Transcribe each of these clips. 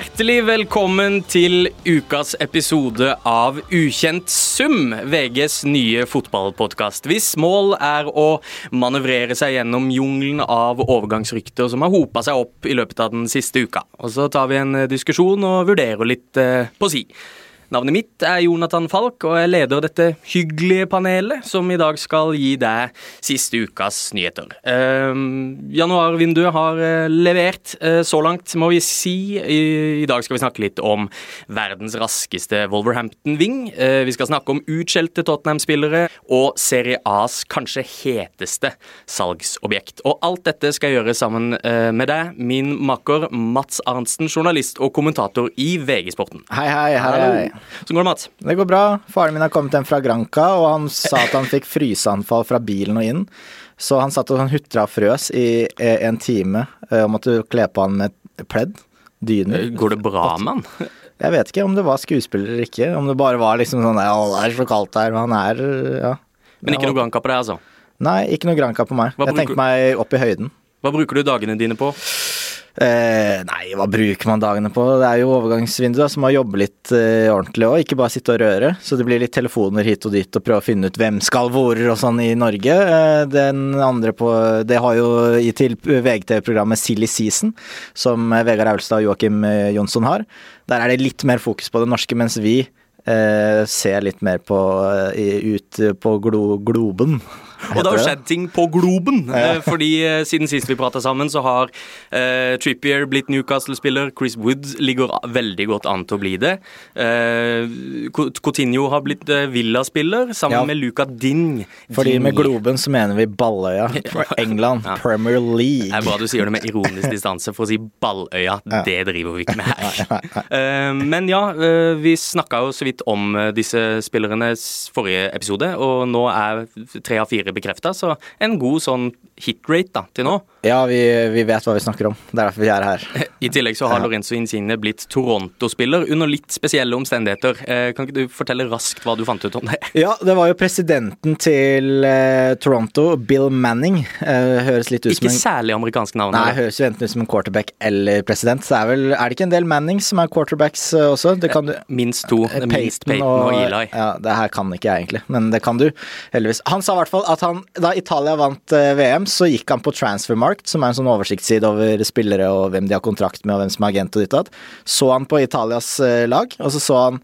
Hjertelig velkommen til ukas episode av Ukjent sum, VGs nye fotballpodkast. Hvis mål er å manøvrere seg gjennom jungelen av overgangsrykter som har hopa seg opp i løpet av den siste uka. Og så tar vi en diskusjon og vurderer litt eh, på si. Navnet mitt er Jonathan Falk, og jeg leder dette hyggelige panelet som i dag skal gi deg siste ukas nyheter. Uh, januarvinduet har uh, levert uh, så langt, må vi si. I, I, dag skal vi snakke litt om verdens raskeste Wolverhampton-ving. Eh, vi skal snakke om utskjelte Tottenham-spillere og Serie As kanskje heteste salgsobjekt. Og alt dette skal jeg gjøre sammen med deg, min makker Mats Arntzen, journalist og kommentator i VG-sporten. Hei, hei, hei. hei. Så går det, Mats? Det går bra. Faren min har kommet hjem fra Granca, og han sa at han fikk fryseanfall fra bilen og inn. Så han satt og sånn hutra og frøs i eh, en time eh, og måtte kle på han med pledd. Dyner. Eh, går det bra med han? Jeg vet ikke om det var skuespiller eller ikke. Om det bare var liksom sånn Å, det er så kaldt her. men Han er Ja. Men ikke noe Granca på deg, altså? Nei, ikke noe Granca på meg. jeg tenker meg opp i høyden. Hva bruker du dagene dine på? Eh, nei, hva bruker man dagene på? Det er jo overgangsvinduet, så må jobbe litt eh, ordentlig òg, ikke bare sitte og røre. Så det blir litt telefoner hit og dit og prøve å finne ut hvem skal hvor og sånn i Norge. Eh, den andre på Det har jo i til VGTV-programmet Silly Season, som Vegard Aulstad og Joakim eh, Jonsson har. Der er det litt mer fokus på det norske, mens vi eh, ser litt mer på eh, ut på glo globen. Og det har skjedd ting på Globen. Ja. Eh, fordi eh, siden sist vi prata sammen, så har uh, Trippier blitt Newcastle-spiller. Chris Wood ligger veldig godt an til å bli det. Uh, Coutinho har blitt uh, Villa-spiller, sammen ja. med Luca Ding. Fordi Ding. med Globen så mener vi Balløya. England. ja. Premier League. Det er bra du sier det med ironisk distanse, for å si Balløya. Ja. Det driver vi ikke med her. men ja, vi snakka jo så vidt om disse spillerne forrige episode, og nå er tre av fire bekrefta, så en god sånn hitrate da, til nå. Ja, vi, vi, vet hva vi snakker om. Det er derfor vi er her. I tillegg så har ja. Lorenzo Insigne blitt Toronto-spiller under litt spesielle omstendigheter. Eh, kan ikke du fortelle raskt hva du fant ut om det? Ja, det var jo presidenten til eh, Toronto, Bill Manning. Eh, høres litt ut ikke som en Ikke særlig amerikansk navn? Nei, eller? høres jo enten ut som en quarterback eller president. Så er, vel, er det ikke en del Mannings som er quarterbacks eh, også? Det kan du, minst to. Payton, minst Peyton og, og Eli. Ja, det her kan ikke jeg egentlig, men det kan du, heldigvis. Han sa i hvert fall at han, da Italia vant eh, VM, så gikk han på Transfermarkt, som er en sånn oversiktsside over spillere og hvem de har kontrakt med og hvem som er agent og ditt og datt. Så han på Italias eh, lag, og så så han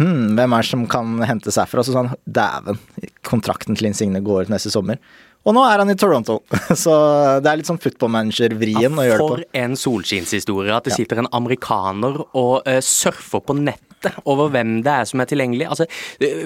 hm, hvem er det som kan hentes herfra? Og så sa han dæven, kontrakten til Insigne går ut neste sommer. Og nå er han i Toronto, så det er litt sånn footballmanager-vrien ja, å gjøre det på. For en solskinnshistorie at det sitter en amerikaner og uh, surfer på nettet over hvem det er som er tilgjengelig. Altså,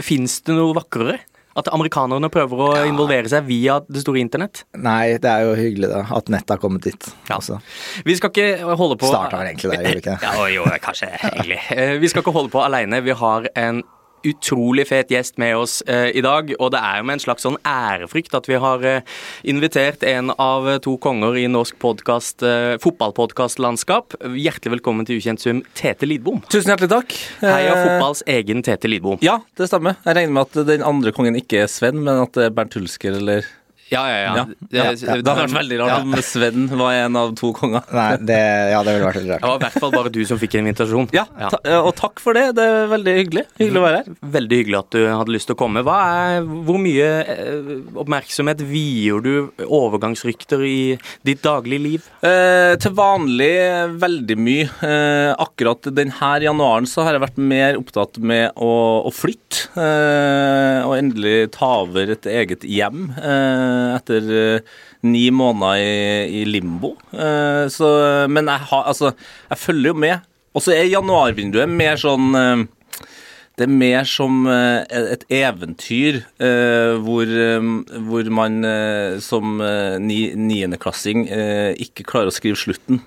Fins det noe vakrere? At amerikanerne prøver å ja. involvere seg via det store internett? Nei, det er jo hyggelig da, at nettet har kommet dit. Ja. Altså. Vi skal ikke holde på Starta vel egentlig der, gjør vi ikke det? Ja, jo, kanskje, egentlig. Eh, vi skal ikke holde på aleine. Vi har en utrolig fet gjest med oss eh, i dag. Og det er jo med en slags sånn ærefrykt at vi har eh, invitert en av to konger i norsk podcast, eh, fotballpodkastlandskap. Hjertelig velkommen til Ukjent sum, Tete Lidbom. Tusen hjertelig takk. Heia eh, fotballs egen Tete Lidbom. Ja, det stemmer. Jeg regner med at den andre kongen ikke er Sven, men at det er Bernt Hulsker eller ja, ja, ja. Det, ja, ja. det hadde vært veldig rart om Sven var en av to konger. Nei, det, ja, det ville vært veldig rart. Det var i hvert fall bare du som fikk en invitasjon. Ja, ta, og takk for det. Det er veldig hyggelig. Hyggelig å være her. Veldig hyggelig at du hadde lyst til å komme. Er, hvor mye eh, oppmerksomhet vier du overgangsrykter i ditt daglige liv? Eh, til vanlig veldig mye. Eh, akkurat denne januaren så har jeg vært mer opptatt med å, å flytte. Eh, og endelig ta over et eget hjem. Eh, etter eh, ni måneder i, i limbo. Eh, så, men jeg, har, altså, jeg følger jo med. Og så er januarvinduet mer sånn eh, det er mer som et eventyr hvor, hvor man som niendeklassing ikke klarer å skrive slutten.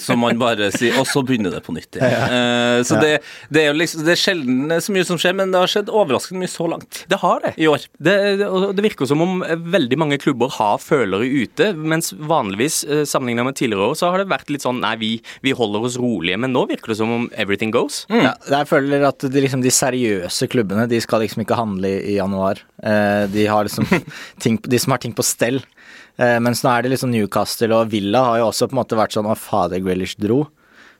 Som man bare sier Og så begynner det på nytt igjen. Ja, ja. Uh, så det, det, er jo liksom Det er sjelden så mye som skjer, men det har skjedd overraskende mye så langt. Det har det. I år. Det, det virker som om veldig mange klubber har følere ute, mens vanligvis uh, sammenlignet med tidligere år, så har det vært litt sånn Nei, vi, vi holder oss rolige. Men nå virker det som om everything goes. Mm. Ja, jeg føler at de, liksom, de, seriøse klubbene de skal liksom ikke handle i, i januar. Uh, de har liksom ting, de som har ting på stell. Eh, mens nå er det liksom Newcastle og Villa har jo også på en måte vært sånn Å, fader Grealish dro.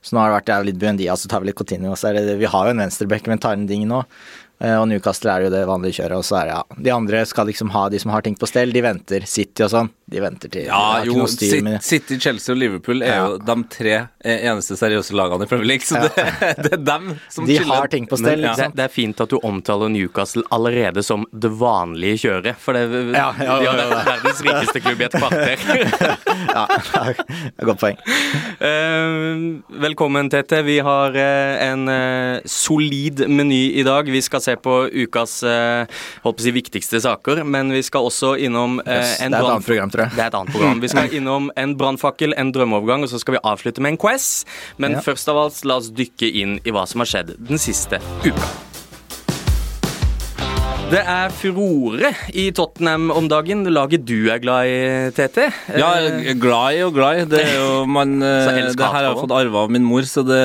Så nå har det vært ja, litt Buendia, så tar vi litt Coutinho. Så det, vi har jo en venstreback, men tar en ding nå. Eh, Og Newcastle er jo det vanlige kjøret, og så er det ja De andre skal liksom ha de som har ting på stell, de venter. City og sånn, de venter til Ja, det jo, City, Chelsea og Liverpool er Ja. jo de tre eh, eneste seriøse lagene i Premier League, så det, det er dem som De skiller. har ting på stell, Men, ja. Det, det er fint at du omtaler Newcastle allerede som det vanlige kjøret. For det, Ja, ja, de ja, har verdens rikeste klubb i et kvarter. Ja, godt poeng. Eh, velkommen, Tete. Vi har eh, en solid meny i dag. Vi skal se på ukas holdt på å si, viktigste saker, men vi skal også innom Yes, en det er et annet program, tror jeg. Det er et annet program. Vi skal innom en brannfakkel, en drømmeovergang, og så skal vi avslutte med en quiz. Men Ja. først av alt, la oss dykke inn i hva som har skjedd den siste uka. Det er furore i Tottenham om dagen. Laget du er glad i, Tete. Ja, Eh, glad i og glad i. Det er jo man eh, Det her har jeg fått arva av min mor, så det,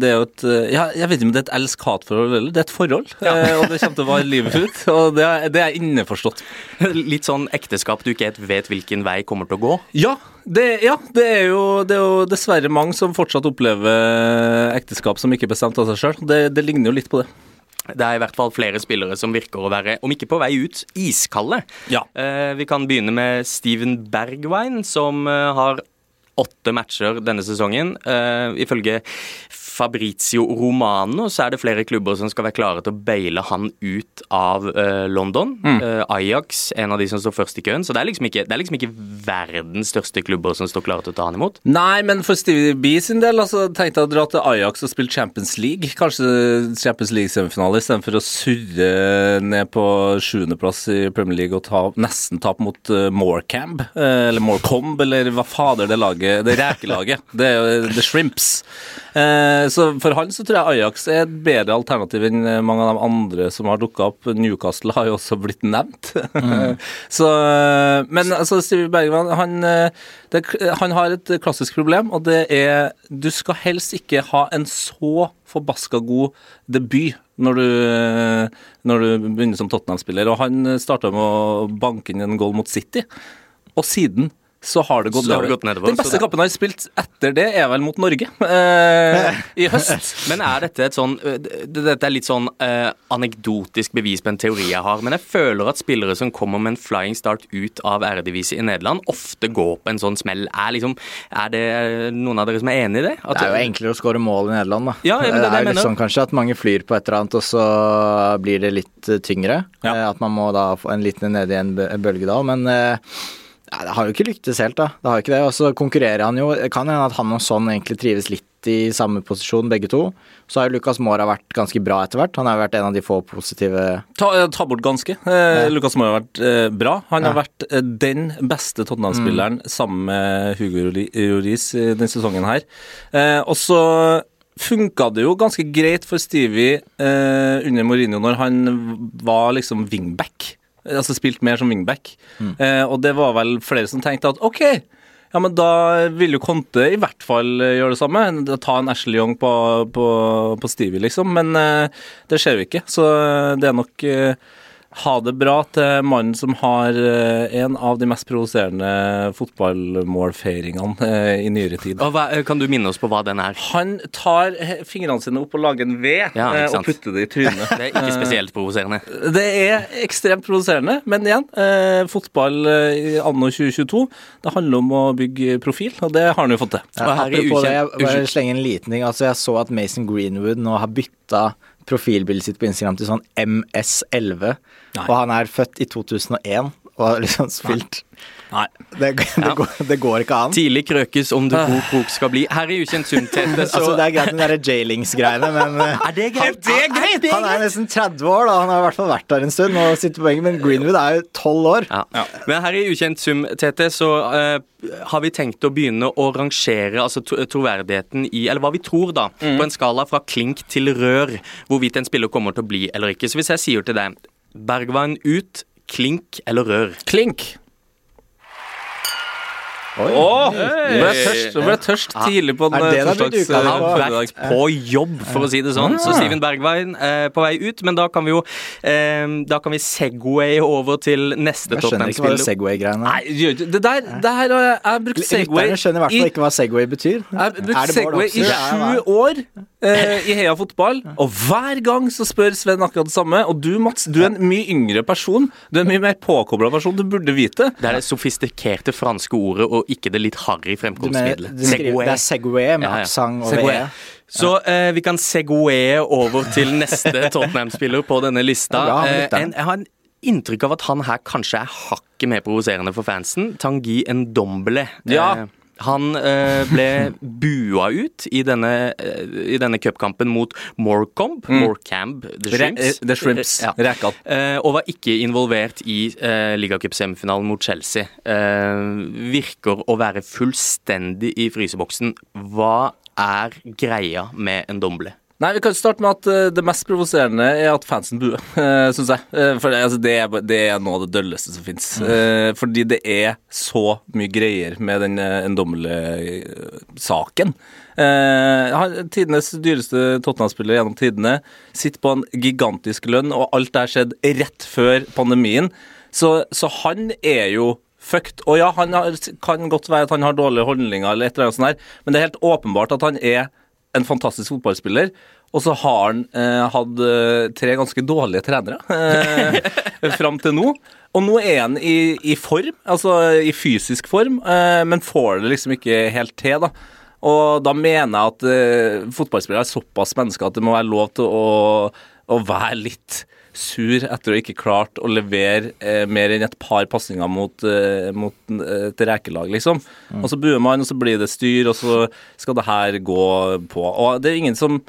det er jo et eh, ja, Jeg vet ikke om det er et elsk-hat-forhold eller det er et forhold. Ja. Og det kommer til å vare livet ut. Og det er, det er innforstått. Litt sånn ekteskap du ikke helt vet hvilken vei kommer til å gå. Ja, det, ja, det, er jo, det er jo dessverre mange som fortsatt opplever ekteskap som ikke er bestemt av seg sjøl. Det, det ligner jo litt på det. Det er i hvert fall flere spillere som virker å være, om ikke på vei ut, iskalde. Ja. Eh, vi kan begynne med Steven Bergwijn, som eh, har åtte matcher denne sesongen. Eh, ifølge Fabrizio Romano så er det flere klubber som skal være klare til å baile han ut av uh, London. Eh, Ajax, en av de som står først i køen. Så det er, liksom ikke, det er liksom ikke verdens største klubber som står klare til å ta han imot. Nei, men for Stevie B sin del altså, tenkte jeg å dra til Ajax og spille Champions League. Kanskje Champions League-semifinale istedenfor å surre ned på sjuendeplass i Premier League og ta, nesten tape mot uh, Morecamb, uh, eller Morecombe, eller hva fader det laget Det rekelaget. Det er jo The Shrimps. Eh, så for han så tror jeg Ajax er et bedre alternativ enn eh, mange av de andre som har dukka opp. Newcastle har jo også blitt nevnt. så, eh, men altså, Steve Bergman han, eh, det, han har et klassisk problem, og det er Du skal helst ikke ha en så forbaska god debut når du, eh, når du begynner som Tottenham-spiller. Og han starta med å banke inn en goal mot City, og siden så har det gått, Så har det gått nedover, Den beste det- kampen han har spilt etter det, er vel mot Norge eh, i høst. Men er dette et sånn øh, Dette er litt sånn eh, anekdotisk bevis på en teori jeg har. Men jeg føler at spillere som kommer med en flying start ut av æredivise i Nederland, ofte går på en sånn smell. Er, liksom, er det noen av dere som er enig i det? At Det er jo enklere å skåre mål i Nederland, da. Ja, ja, men det er jo litt mener. sånn kanskje at mange flyr på et eller annet, og så blir det litt eh, tyngre. Ja. Eh, At man må da få en liten ned i en bølge da. Men eh, nei, det har jo ikke lyktes helt, da. Det har jo ikke det. Og så konkurrerer han jo. Det kan hende at han og Son egentlig trives litt i samme posisjon, begge to. Så har jo Lucas Mora vært ganske bra etter hvert. Han har jo vært en av de få positive Ta, ta bort ganske. Eh, Lucas Mora har vært eh, bra. Han har vært eh, den beste Tottenham-spilleren sammen med Hugo Lloris denne sesongen her. Eh, og så funka det jo ganske greit for Stevie eh, under Mourinho når han var liksom wingback. Altså spilt mer som wingback. Eh, og det var vel flere som tenkte at OK, ja, men da vil jo Conte i hvert fall eh, gjøre det samme. Ta en Ashley Young på, på, på Stevie, liksom. Men eh, det skjer jo ikke. Så eh, det er nok eh, ha det bra til mannen som har eh, en av de mest provoserende fotballmålfeiringene eh, i nyere tid. Og hva, kan du minne oss på hva den er? Han tar fingrene sine opp og lager en V Ja, eh, og putter det i trynet. Det er ikke spesielt provoserende. Det er ekstremt provoserende, men igjen, eh, fotball eh, i anno 2022, det handler om å bygge profil, og det har han jo fått til. Ja, her i Apropos det, jeg bare slenger en liten ting. Altså, jeg så at Mason Greenwood nå har bytta profilbildet sitt på Instagram til sånn MS11. Nei. Og han er født i 2001 og har liksom spilt Nei. det, det, Ja. går, det går ikke an. Tidlig krøkes om du god krok skal bli. Her i Ukjent sum, Tete, så Altså, det er greit med de der J-Links-greiene, men eh, Er det greit? han er nesten 30 år, da. Han har i hvert fall vært der en stund og sitter på benken, men Greenwood er jo 12 år. Ja. Men her i Ukjent sum, Tete, så uh, har vi tenkt å begynne å rangere altså tro- troverdigheten i Eller hva vi tror, da. På en skala fra klink til rør. Hvorvidt en spiller kommer til å bli eller ikke. Så hvis jeg sier til deg Bergwijn ut, klink eller rør? Klink. Ble jeg tørst, ble jeg tørst tidlig på en Er det eh, det har blitt torsdags Han har vært på jobb, for å si det sånn. Så Steven Bergveien er på vei ut, men da kan vi jo eh, Da kan vi segway over til neste Jeg skjønner ikke hva det Segway-greiene Nei, det der, det her har jeg, jeg har brukt Segway Lytterne skjønner i hvert fall ikke hva Segway betyr. Jeg har Er brukt Segway i sju år eh, i Heia Fotball, og hver gang så spør Sven akkurat det samme. Og du, Mats, du er en mye yngre person. Du er en mye mer påkobla person. Du burde vite. Det er det sofistikerte franske ordet, og ikke det litt harry fremkomstmiddelet. det er Segway med Ja, ja. aksent over Segway. E. Så eh, vi kan segwaye over til neste Tottenham-spiller på denne lista. Ja, bra, Eh, en, jeg har en inntrykk av at han her kanskje er hakket mer provoserende for fansen. Tangi Ndombele. Ja. Eh, han eh, ble bua ut i denne, eh, i denne cupkampen mot Morecomb, mm. Morecamb, The Shrimps. eh, The Shrimps. Ja. Rekene. Eh, og var ikke involvert i eh, ligacupsemifinalen mot Chelsea. Eh, virker å være fullstendig i fryseboksen. Hva er greia med en domble? Nei, Vi kan starte med at eh, det mest provoserende er at fansen buer, uh, syns jeg. Eh, for det, altså, det, er, det er noe av det dølleste som fins. fordi det er så mye greier med den uh, Endomle-saken. Uh, tidenes dyreste Tottenham-spiller gjennom tidene sitter på en gigantisk lønn, og alt det har skjedd rett før pandemien. Så, så han er jo fucked. Og ja, han har, kan godt være at han har dårlige holdninger, eller et eller annet sånt her, men det er helt åpenbart at han er en fantastisk fotballspiller. Og så har han eh, hatt eh, tre ganske dårlige trenere eh, fram til nå. Og nå er han i, i form, altså i fysisk form, eh, men får det liksom ikke helt til, da. Og da mener jeg at eh, fotballspillere er såpass mennesker at det må være lov til å, å være litt sur etter å ikke klart å levere eh, mer enn et par pasninger mot, eh, mot eh, et rekelag, liksom. Og så buer man, og så blir det styr, og så skal det her gå på. Og det er ingen som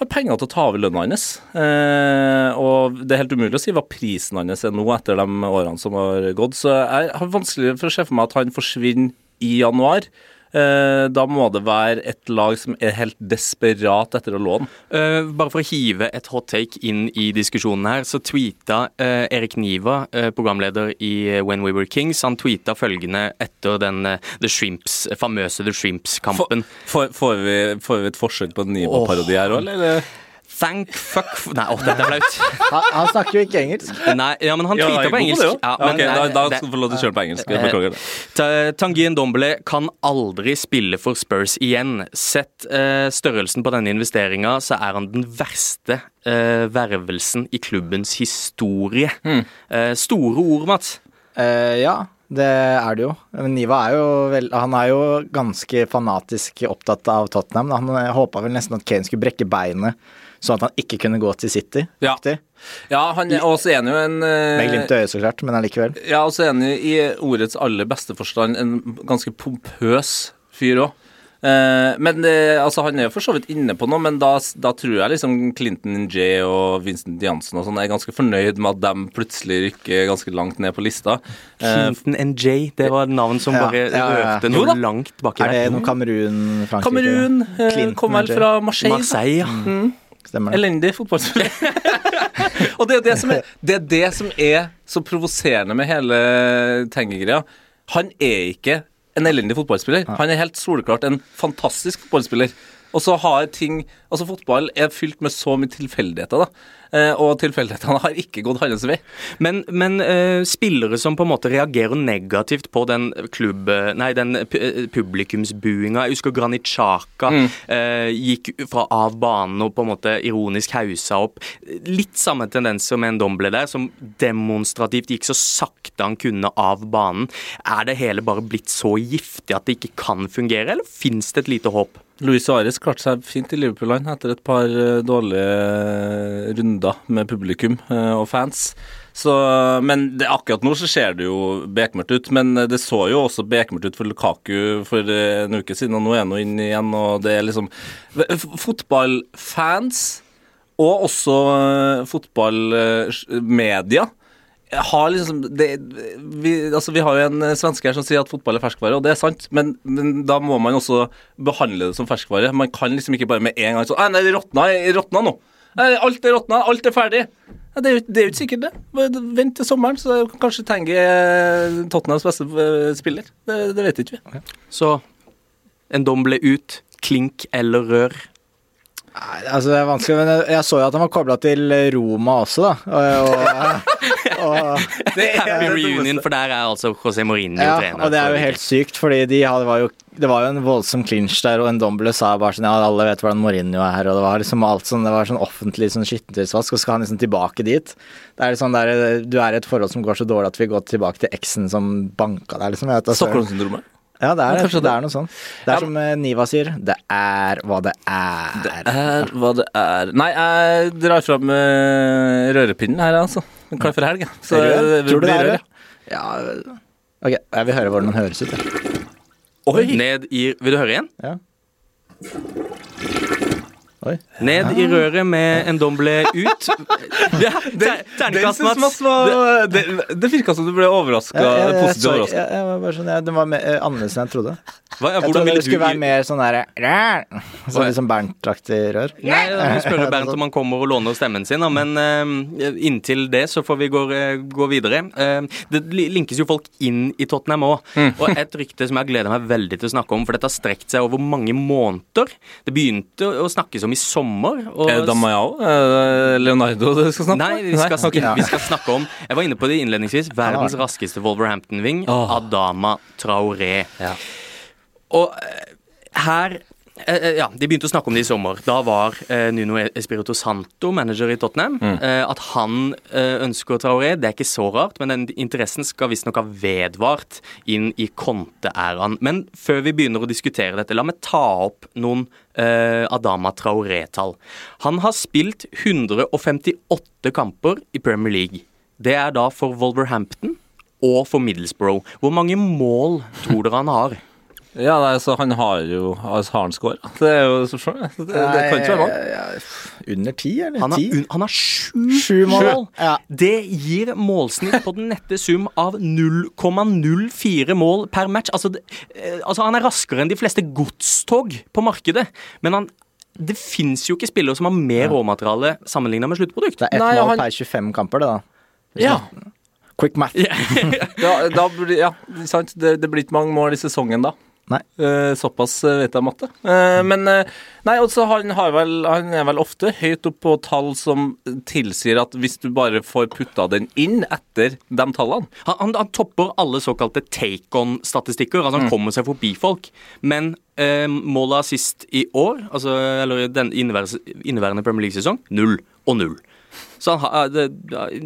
har penger til å ta over lønna hans. Eh, og det er helt umulig å si hva prisen hans er nå etter de årene som har gått. Så jeg har vanskelig for å se for meg at han forsvinner i januar. Eh, da må det være et lag som er helt desperat etter å låne. Eh, bare for å hive et hot take inn i diskusjonen her, så tweeta eh, Erik Niva, programleder i When We Were Kings, han tweeta følgende etter den The Shrimps, famøse The Shrimps-kampen. Får, får, vi, får vi et forsøk på en Niva-parodi her òg, eller? Thank fuck for... Nei, åh, dette er flaut. Han, han snakker jo ikke engelsk. Nei, ja, men han Ja, tweeta på engelsk. det. Ja, men ok, da, da skal du få lov til å kjøre på engelsk. Beklager det. Ta- Tanguy Ndombele kan aldri spille for Spurs igjen. Sett uh, størrelsen på denne investeringa, så er han den verste uh, vervelsen i klubbens historie. Hmm. Uh, store ord, Mats. Eh, ja, det er det jo. Men Niva er jo vel Han er jo ganske fanatisk opptatt av Tottenham. Han håpa vel nesten at Kane skulle brekke beinet, sånn at han ikke kunne gå til City. Ja. Ja, han er også enig jo en eh, Med glimt i øyet, så klart, men allikevel. Ja, og så han jo i ordets aller beste forstand en ganske pompøs fyr òg. men eh, altså, han er jo for så vidt inne på noe, men da, da tror jeg liksom Clinton J og Vincent Jansen og sånn er ganske fornøyd med at de plutselig rykker ganske langt ned på lista. Clinton NJ, det var et navn som Ja, bare ja, ja. Jo noe da. langt baki Er det der. noe Kamerun, Frankrike? Kamerun Kamerun kom vel fra Marseille. Marseille, ja. Stemmer det. Elendig fotballspiller. og det er det, som er, det er det som er så provoserende med hele Tengi-greia. Han er ikke en elendig fotballspiller. Han er helt soleklart en fantastisk fotballspiller. Og så har ting Altså, fotball er fylt med så mye tilfeldigheter, da. Eh, og tilfeldighetene har ikke gått hans vei. Men, men uh, spillere som på en måte reagerer negativt på den klubb... Nei, den eh, publikumsbuinga. Jeg husker Granit Xhaka uh, gikk fra av banen og på en måte ironisk hausa opp. Litt samme tendenser med en Domble der, som demonstrativt gikk så sakte han kunne av banen. Er det hele bare blitt så giftig at det ikke kan fungere, eller fins det et lite håp? Luis Suárez klarte seg fint i Liverpool-land etter et par eh, dårlige runder med publikum eh, og fans. Så, men det, akkurat nå så ser det jo bekmørkt ut. Men det så jo også bekmørkt ut for Lukaku for eh, en uke siden, og nå er han inn igjen. og det er liksom Fotballfans, og også eh, fotballmedia, har liksom det, vi, altså vi har jo en eh, svenske her som sier at fotball er ferskvare, og det er sant, men, men da må man også behandle det som ferskvare. Man kan liksom ikke bare med en gang sånn Nei, det råtna, råtna nå. Alt er råtna, alt er ferdig. Ja, Det er jo det er jo ikke sikkert, det. Vent til sommeren, så kan kanskje er Tottenhams beste eh, spiller. Det, det vet ikke vi. Så en dom ble ut. Klink eller rør. Nei, altså det er vanskelig, men jeg, jeg så jo at han var kobla til Roma også, da. Og, og, og, Happy reunion, for der er altså José Mourinho ja, trener. og det er jo helt sykt, fordi de hadde, var jo, det var jo en voldsom clinch der, og en domble sa bare sånn Ja, alle vet hvordan Mourinho er og det var liksom alt sånn Det var sånn offentlig sånn skittentøysvask, og så skal han liksom tilbake dit. Det er sånn der Du er i et forhold som går så dårlig at vi går tilbake til eksen som banka deg, liksom. Stockholm-syndromet. Ja, det er, det, det. er noe sånn. Det er som eh, Niva sier, det er hva det er. Det Er hva det er Nei, jeg drar fram uh, rørepinnen her, altså. Klar for helg. jeg. Så Rød? Tror du det er rør. Ja, ok, jeg vil høre hvordan den høres ut. jeg. Oi! Ned i Vil du høre igjen? Ja. Oi. Ned i røret med en dom ble ut. Ja, Terningkast, Den synes var Det, det virka som du ble overraska. Ja, ja, ja, Positivt overraska. bare sånn, ja, Den var mer, eh, annerledes enn jeg trodde. Hva, Jeg trodde det skulle være mer sånn derre Sånn liksom Bernt-aktig rør. Nei, da spør Bernt om han kommer og låner stemmen sin, men uh, inntil det så får vi gå, eh, gå videre. Uh, det linkes jo folk inn i Tottenham òg, og et rykte som jeg gleder meg veldig til å snakke om, for dette har strekt seg over mange måneder. Det begynte å snakkes om i sommer. Og Er det Damayao? Er Leonardo du skal snakke om? Nei, vi skal, ok. vi skal snakke om Jeg var inne på det innledningsvis. Verdens raskeste Wolverhampton-ving. Adama Traoré. Ja. Og eh, her eh, eh, ja, De begynte å snakke om det i sommer. Da var eh, Nuno Espirito Santo manager i Tottenham. Eh, at han eh, ønsker Traoré, det er ikke så rart, men den interessen skal visstnok ha vedvart inn i Conte-æraen. Men før vi begynner å diskutere dette, la meg ta opp noen eh, Adama Traoré-tall. Han har spilt 158 kamper i Premier League. Det er da for Wolverhampton og for Middlesbrough. Hvor mange mål tror dere han har? Ja, nei, så han har jo altså, Har han scora? Det er jo så. Det, det kan ikke være. Ja, ja, Under ti, eller? Han har, un- han har sju, Sju mål. Ja. Det gir målsnitt på den nette sum av 0,04 mål per match. Altså, det, eh, altså, han er raskere enn de fleste godstog på markedet. Men han, det fins jo ikke spillere som har mer råmateriale sammenligna med sluttprodukt. Det er ett mål han- per 25 kamper, det, da. Ja. Quick math. Da, da ja, sant. Det, det blir ikke mange mål i sesongen da. Nei. Eh, såpass eh, vet jeg om matte. Eh, men eh, Nei, også han, har vel, han er vel ofte høyt opp på tall som tilsier at hvis du bare får putta den inn etter de tallene Han, han, han topper alle såkalte take-on-statistikker. Altså han kommer seg forbi folk. Men eh, målet av sist i år, altså, eller den inneværende, Premier League-sesong, null og null. Så han har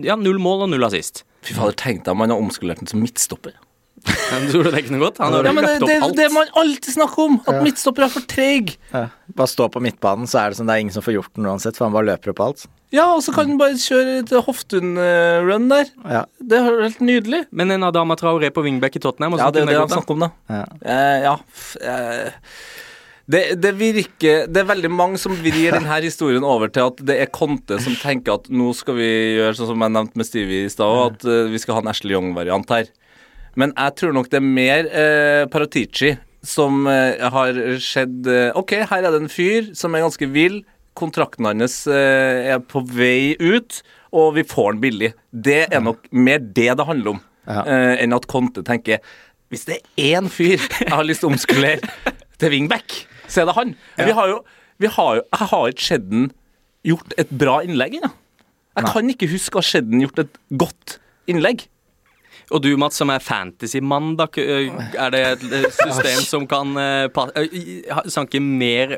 Ja, null mål og null assist. Fy fader, tenk deg om han har omskolert den som midtstopper. Tror du det er ikke noe godt? Han har Ja, men det, det, opp alt. det man alltid snakker om, at midtstopper er for treig. Ja. Bare stå på midtbanen, så er det sånn det er ingen som får gjort den uansett, for han bare løper opp alt. Ja, og så kan han bare kjøre et Hoftun-run der. Ja. Det er helt nydelig. Men en Adama Traoré på wingback i Tottenham Ja, det er det han snakker om, da. Ja. Eh, ja. f- eh, det, det virker Det er veldig mange som vrir denne historien over til at det er Conte som tenker at nå skal vi gjøre sånn som jeg nevnte med Stevie i stad, at eh, vi skal ha en Ashley Young-variant her. Men jeg tror nok det er mer eh, Paratici som eh, har skjedd eh, OK, her er det en fyr som er ganske vill. Kontrakten hans eh, er på vei ut, og vi får den billig. Det er nok mer det det handler om, Ja. eh, enn at Conte tenker Hvis det er én fyr jeg har lyst til å omskulere til wingback, så er det han. Ja. vi har jo, vi har jo Jeg har ikke sett den gjort et bra innlegg ennå. Jeg kan ikke huske å ha sett den gjort et godt innlegg. Og du, Mats, som er fantasymann, da, er det et system som kan sanke mer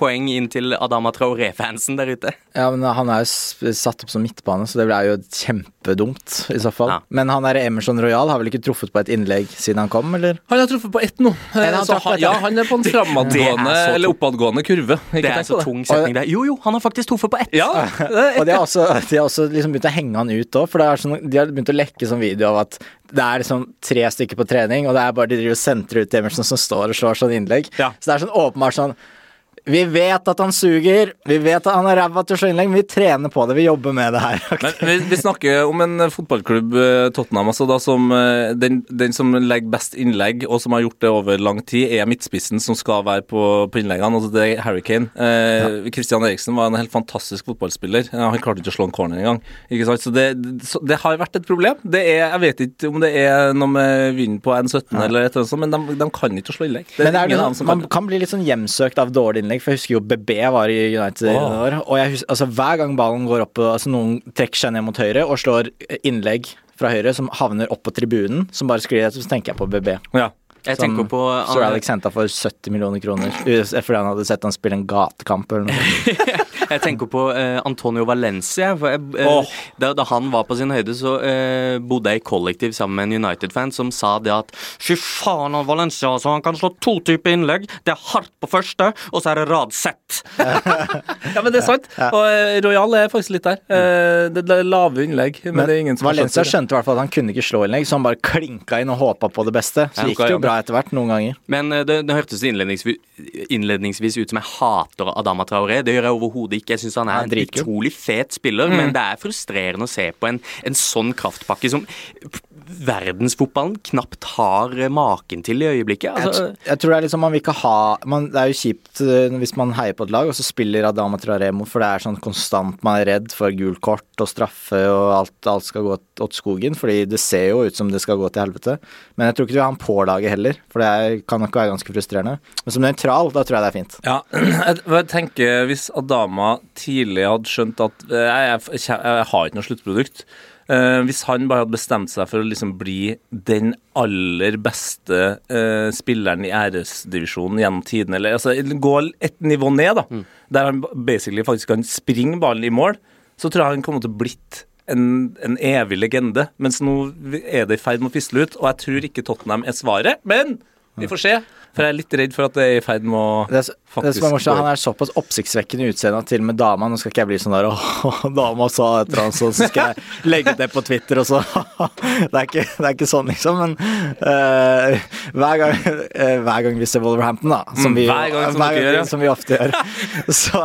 poeng inn til Adama Traoré-fansen der ute? Ja, men han er jo satt opp som midtbane, så det er jo kjempedumt i så fall. Ja. Men han der Emerson Royal har vel ikke truffet på et innlegg siden han kom, eller? Han har truffet på ett nå. han Så han, ja, han er på en Det framadgående er eller oppadgående kurve. Ikke Det er en så tung setning der. Jo, jo, han har faktisk truffet på ett! Ja, Og de har også, de har også liksom begynt å henge han ut òg, for det er sånn, de har begynt å lekke sånn video av at det er liksom tre stykker på trening, og det er bare de driver og sentrer ut Emerson som står og slår sånn innlegg. Ja. Så det er sånn åpenbart sånn Vi vet at han suger. Vi vet at han er ræva til å slå innlegg, men vi trener på det. Vi jobber med det her. Men vi, vi snakker om en fotballklubb, eh, Tottenham, altså da som eh, den, den, som legger best innlegg, og som har gjort det over lang tid, er midtspissen som skal være på, på innleggene. altså Det er Harry Kane. Eh. Christian Eriksen var en helt fantastisk fotballspiller. Han klarte ikke å slå en corner engang. Så det, så det, har vært et problem. Det er, jeg vet ikke om det er noe med vinden på N17 ja. eller et eller annet sånt, men de, de kan ikke slå innlegg. Det men det er, man kan. kan bli litt sånn hjemsøkt av dårlig innlegg. For jeg husker jo BB var i United i oh. år. Og jeg husker, altså, hver gang ballen går opp altså Noen trekker seg ned mot høyre og slår innlegg fra høyre som havner opp på tribunen, som bare sklir etter, så tenker jeg på BB. Ja. Jeg som tenker på Sir Alex henta for 70 millioner kroner fordi han hadde sett han spille en gatekamp eller noe. jeg tenker på uh, Antonio Valencia. Jeg, uh, oh. da, da, han var på sin høyde, så uh, bodde jeg i kollektiv sammen med en United-fan som sa det at fy faen av Valencia, så han kan slå to typer innlegg. Det er hardt på første, og så er det rad sett. ja, men det er sant. Og Royal er faktisk litt der. det er lave innlegg. Men, men det er ingen som Valencia skjønte i hvert fall at han kunne ikke slå innlegg, så han bare klinka inn og håpa på det beste. Så gikk det jo bra etter hvert noen ganger. Men det, det hørtes innledningsvis, innledningsvis ut som jeg hater Adama Traoré. Det gjør jeg overhodet ikke. Jeg syns han er en utrolig fet spiller, mm. men det er frustrerende å se på en, en sånn kraftpakke som verdensfotballen knapt har maken til i øyeblikket. Altså, jeg, jeg, tror det er liksom man vil ikke ha man, Det er jo kjipt eh, hvis man heier på et lag, og så spiller Adama Traremo, for det er sånn konstant man er redd for gult kort og straffe og alt, alt skal gå åt skogen, fordi det ser jo ut som det skal gå til helvete. Men jeg tror ikke du vil ha han på laget heller, for det er, kan nok være ganske frustrerende. Men som nøytral, da tror jeg det er fint. Ja, jeg tenker hvis Adama tidlig hadde skjønt at eh, jeg, jeg, jeg, jeg har ikke noe sluttprodukt Uh, hvis han bare hadde bestemt seg for å liksom bli den aller beste uh, spilleren i æresdivisjonen gjennom tiden, eller altså, gå et nivå ned, da, mm. der han basically faktisk kan springe ballen i mål, så tror jeg han kommer til å blitt en, en, evig legende. Mens nå er det i ferd med å fisle ut, og jeg tror ikke Tottenham er svaret. Men vi får se. For jeg er litt redd for at det er i ferd med å det, faktisk det er morsomt, Han er såpass oppsiktsvekkende utseende til og med dama. Nå skal ikke jeg bli sånn der åh, dama sa et eller annet, så skal jeg legge det på Twitter, og så det, er ikke, det er ikke sånn, liksom. Men uh, hver, gang, uh, hver, gang, vi ser Wolverhampton, da, som mm, vi, hver gang, som, hver gang, gjør, som vi ofte gjør, så,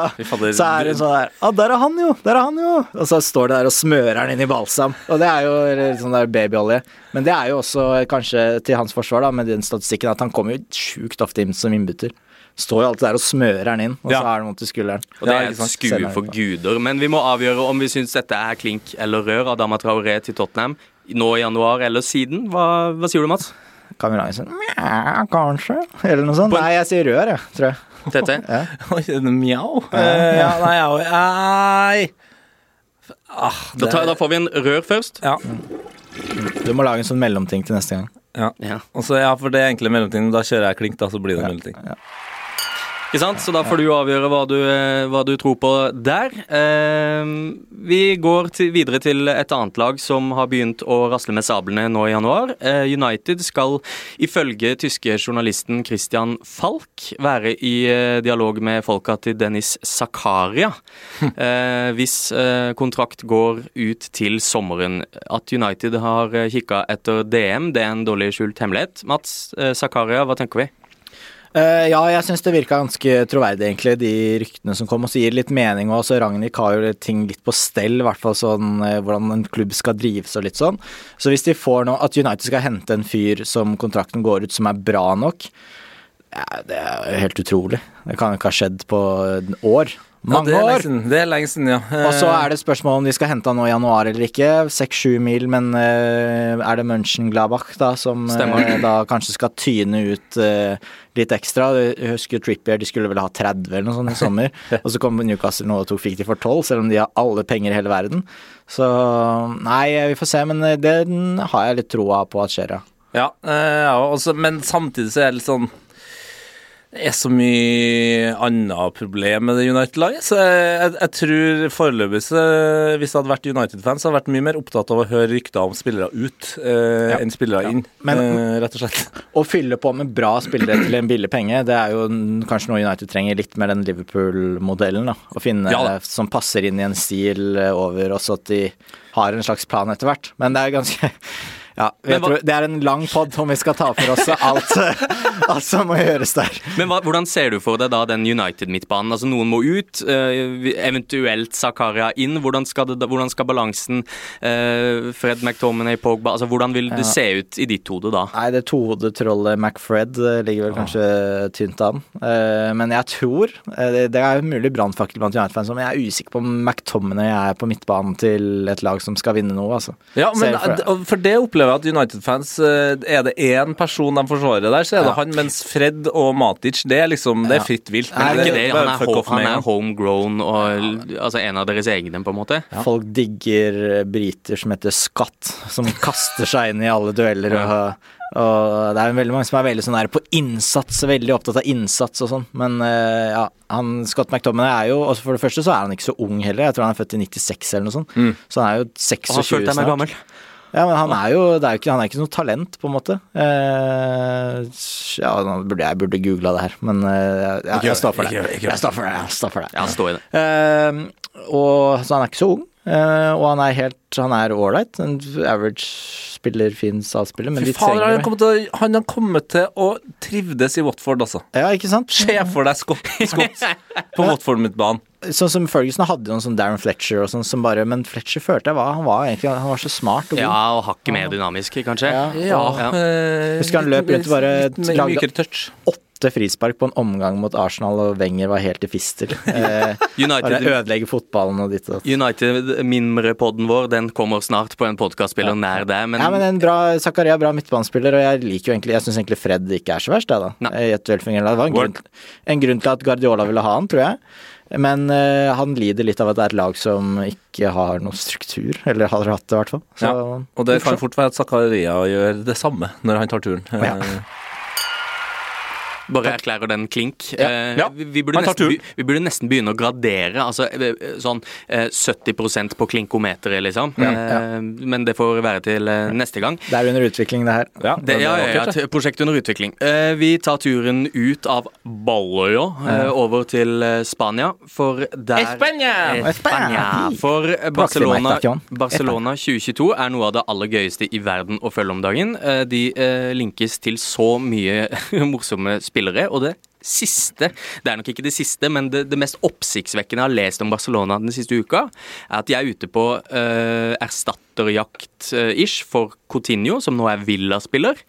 så er det sånn der Å, der er han jo! Der er han jo! Og så står det der og smører han inn i balsam. Og det er jo sånn der babyolje. Men det er jo også kanskje til hans forsvar, da, med den statistikken, at han kommer jo sjukt ofte som innbytter. Står jo alltid der og smører den inn, og ja. så er det noe til skulderen. Og det er et skue for guder. Men vi må avgjøre om vi syns dette er klink eller rør av Dama Traoré til Tottenham nå i januar eller siden. Hva, hva sier du, Mats? Kan vi sånn Mjau, kanskje? Eller noe sånt. Nei, jeg sier rør, jeg, tror jeg. Tete? ja. Mjau? Ja, nei, nei. Ah, det... da, da, får vi en rør først. Ja. Du må lage en sånn mellomting til neste gang. Ja. ja. Så, ja for det er egentlig mellomting. Da kjører jeg klink, da, så blir det ja. mellomting. Ja. Ikke sant? Så da får du avgjøre hva du, eh, hva du tror på der. Eh, vi går til, videre til et annet lag som har begynt å rasle med sablene nå i januar. Eh, United skal ifølge tyske journalisten Christian Falk være i eh, dialog med folka til Dennis Zakaria eh, hvis eh, kontrakt går ut til sommeren. At United har kikka etter DM, det er en dårlig skjult hemmelighet. Mats Zakaria, hva tenker vi? Uh, ja, jeg syns det virka ganske troverdig, egentlig, de ryktene som kom. Og så gir det litt mening òg. Ragnhild har jo ting litt på stell, i hvert fall sånn uh, hvordan en klubb skal drives og litt sånn. Så hvis de får nå At United skal hente en fyr som kontrakten går ut, som er bra nok, ja, det er helt utrolig. Det kan jo ikke ha skjedd på år. Mange ja, det år! Det er lenge siden, ja. Og så er det spørsmål om de skal hente han nå i januar eller ikke. Seks-sju mil, men uh, er det Mönchengladbach da som uh, da kanskje skal tyne ut uh, litt ekstra? Jeg husker Trippier, de skulle vel ha 30 eller noe sånt i sommer. og så kom Newcastle nå og tok, fikk de for 12, selv om de har alle penger i hele verden. Så nei, vi får se, men det har jeg litt troa på at skjer, ja. Ja, ja også, men samtidig så er det litt sånn er så mye annet problem med det United-laget. Så jeg, jeg, tror foreløpig, hvis jeg hadde vært United-fan, så hadde jeg vært mye mer opptatt av å høre rykter om spillere ut eh, ja. enn spillere inn, Men, eh, rett og slett. Å fylle på med bra spillere til en billig penge, det er jo kanskje noe United trenger litt med den Liverpool-modellen. Å finne ja, som passer inn i en stil over, også at de har en slags plan etter hvert. Men det er ganske Ja, jeg hva- tror, det er en lang pod om vi skal ta for oss alt, alt som må gjøres der. Men hva, hvordan ser du for deg da den United-midtbanen? Altså Noen må ut, eh, eventuelt Zakaria inn. Hvordan skal, det, hvordan skal balansen eh, Fred McTominay, Pogba altså Hvordan vil det se ut i ditt hode da? Nei, det tohodetrollet McFred eh, ligger vel kanskje tynt an. Eh, Men jeg tror Det er mulig brannfakkel blant United-fans, men jeg er usikker på om McTominay er på midtbanen til et lag som skal vinne noe, altså. Ja, men Ser for- for det opplever jeg at United-fans eh, Er det én person de forsvarer der, så er det Ja. han. Mens Fred og Matic, det er liksom Det er fritt vilt. Men er Det- ikke det, han er, ho han er homegrown og altså en av deres egne, på en måte. Folk digger briter som heter Scott, som kaster seg inn i alle dueller. Og, og det er veldig mange som er veldig sånn der på innsats, veldig opptatt av innsats og sånn. Men eh, ja, han, Scott McTominay er jo For det første så er han ikke så ung heller. Jeg tror han er født i 96 eller noe sånt. Så han er jo Og 26 har følt deg meg snart. gammel. Ja, men han er jo det er jo ikke, Han er ikke noe talent, på en måte. Eh, ja, nå burde jeg burde googla det her, men eh, jeg, jeg, står for det. Jeg står for det. Jeg står for det. Jeg står i det. Eh, og, så han er ikke så ung, eh, og han er helt Han er ålreit. En average spiller, fin salgsspiller, men Fy de faen, han har, kommet til, han har kommet til å trivdes i Watford, altså. Ja, ikke sant? Se for deg Scott, Scott på Watford-midtbanen. Sånn som Ferguson hadde noen sånn Darren Fletcher og sånn som bare Men Fletcher følte jeg var Han var egentlig Han var så smart og god. Ja, og hakket mer dynamisk, kanskje. Ja. Ja. ja. Husker han løp rundt og bare lagde-. Åtte frispark på en omgang mot Arsenal, og Wenger var helt i fistel. Eh, United, ødelegger fotballen og ditt og datt. United Mimre-podden vår Den kommer snart på en podkastspiller nær deg. Men, Ja, men en bra Zakaria, bra midtbanespiller, og jeg liker jo egentlig Jeg syns egentlig Fred ikke er så verst, jeg, da. Nei. I et velfungerende. Det var en grunn, en grunn til at Guardiola ville ha han, tror jeg. Men uh, han lider litt av at det er et lag som ikke har noen struktur. Eller har hatt det, i hvert fall. Så, Ja, Og det kan fort være at Zakaria gjør det samme når han tar turen. Ja. Eh, bare erklærer den klink. Ja. Eh, Ja. vi, vi, burde nesten, vi, vi burde nesten begynne å gradere. Altså eh, sånn eh, 70% på klinkometeret, liksom. Ja. men det får være til eh, neste gang. Det er under utvikling, det her. Ja, Det, ja, ja, et prosjekt under utvikling. Eh, vi tar turen ut av Balløya eh, over til eh, Spania, for der Espania! Espania. For eh, Barcelona, Barcelona 2022 er noe av det aller gøyeste i verden å følge om dagen. Eh, de eh, linkes til så mye morsomme spillere, og det siste, det er nok ikke det siste, men det, det mest oppsiktsvekkende jeg har lest om Barcelona den siste uka, er at de er ute på uh, erstatterjakt-ish for Coutinho, som nå er Villa-spiller.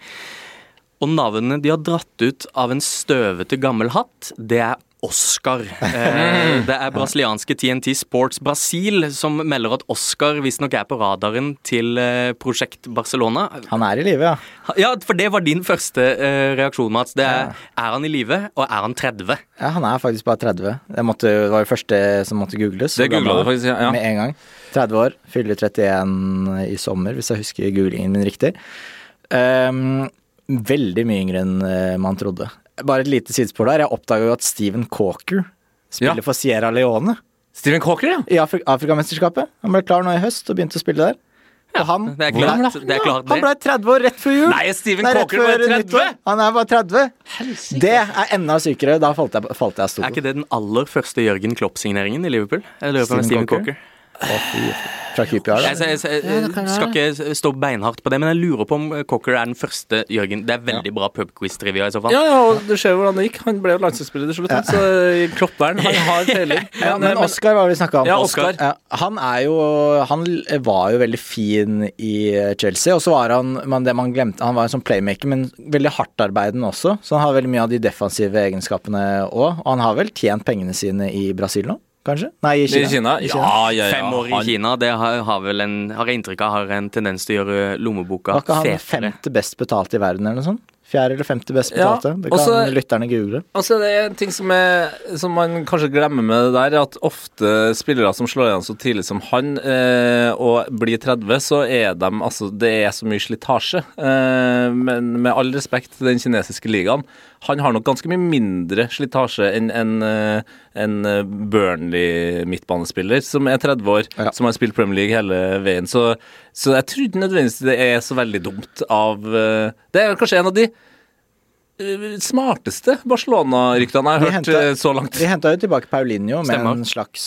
Og navnet de har dratt ut av en støvete gammel hatt, det er Oscar. Eh, det er brasilianske TNT Sports Brasil som melder at Oscar visstnok er på radaren til eh, Prosjekt Barcelona. Han er i live, ja. Ja, for det var din første eh, reaksjon, Mats. Det er, er han i live, og er han 30? ja. Han er faktisk bare 30. Det, måtte, det var jo første som måtte googles. Det googlet du faktisk, ja, ja. Med en gang. 30 år. Fyller 31 i sommer, hvis jeg husker googlingen min riktig. Um, veldig mye yngre enn man trodde. Bare et lite sidespor der. Jeg oppdaga jo at Steven Cawker spiller Ja. for Sierra Leone Steven Cawker, ja. i Afri Afrikamesterskapet. Han ble klar nå i høst og begynte å spille der. Og han, Det er klart, det. Er klart han ble 30 år rett før jul! Nei, Steven Cawker ble var 30! nyttår. Han er bare 30. Det er enda sykere. Da falt jeg, falt jeg av Er ikke det den aller første Jørgen Klopp-signeringen i Liverpool? Jeg lurer på om det er Steven Steven Cocker? Cocker. Fra QPR, Jeg, da. jeg, jeg, jeg skal ikke stå beinhardt på det, men jeg lurer på om Cocker er den første Jørgen. Det er veldig bra pubquiz-trivia i så fall. Ja, ja, og du ser jo hvordan det gikk. Han ble jo landslagsspiller til slutt, han, så i Klopperen han har feiling. Ja, men Oscar var det vi snakka om. Ja, Oscar. Han er jo Han var jo veldig fin i Chelsea, og så var han men det man glemte, Han var en sånn playmaker, men veldig hardtarbeidende også. Så han har veldig mye av de defensive egenskapene òg. Og han har vel tjent pengene sine i Brasil nå, kanskje? Nei, i I Kina. Kina? Ja, ja, ja. Fem år i Kina, det har, har vel en, har jeg inntrykk av har en tendens til å gjøre lommeboka Var ikke han fetere. femte best betalte i verden, eller noe sånt? Fjerde eller femte best Ja, det kan også- lytterne google. Altså det er en ting som, er, som man kanskje glemmer med det der, er at ofte spillere som slår igjen så tidlig som han, eh, og blir 30, så er de Altså, det er så mye slitasje. Eh, men med all respekt til den kinesiske ligaen, han har nok ganske mye mindre slitasje enn en, eh, en eh, Burnley-midtbanespiller som er 30 år, Ja. som har spilt Premier League hele veien. Så, så jeg tror ikke nødvendigvis det er så veldig dumt av eh, Det er kanskje en av de smarteste Barcelona-ryktene jeg har hørt hentet- eh, så langt. De henta jo tilbake Paulinho med Stemmer. en slags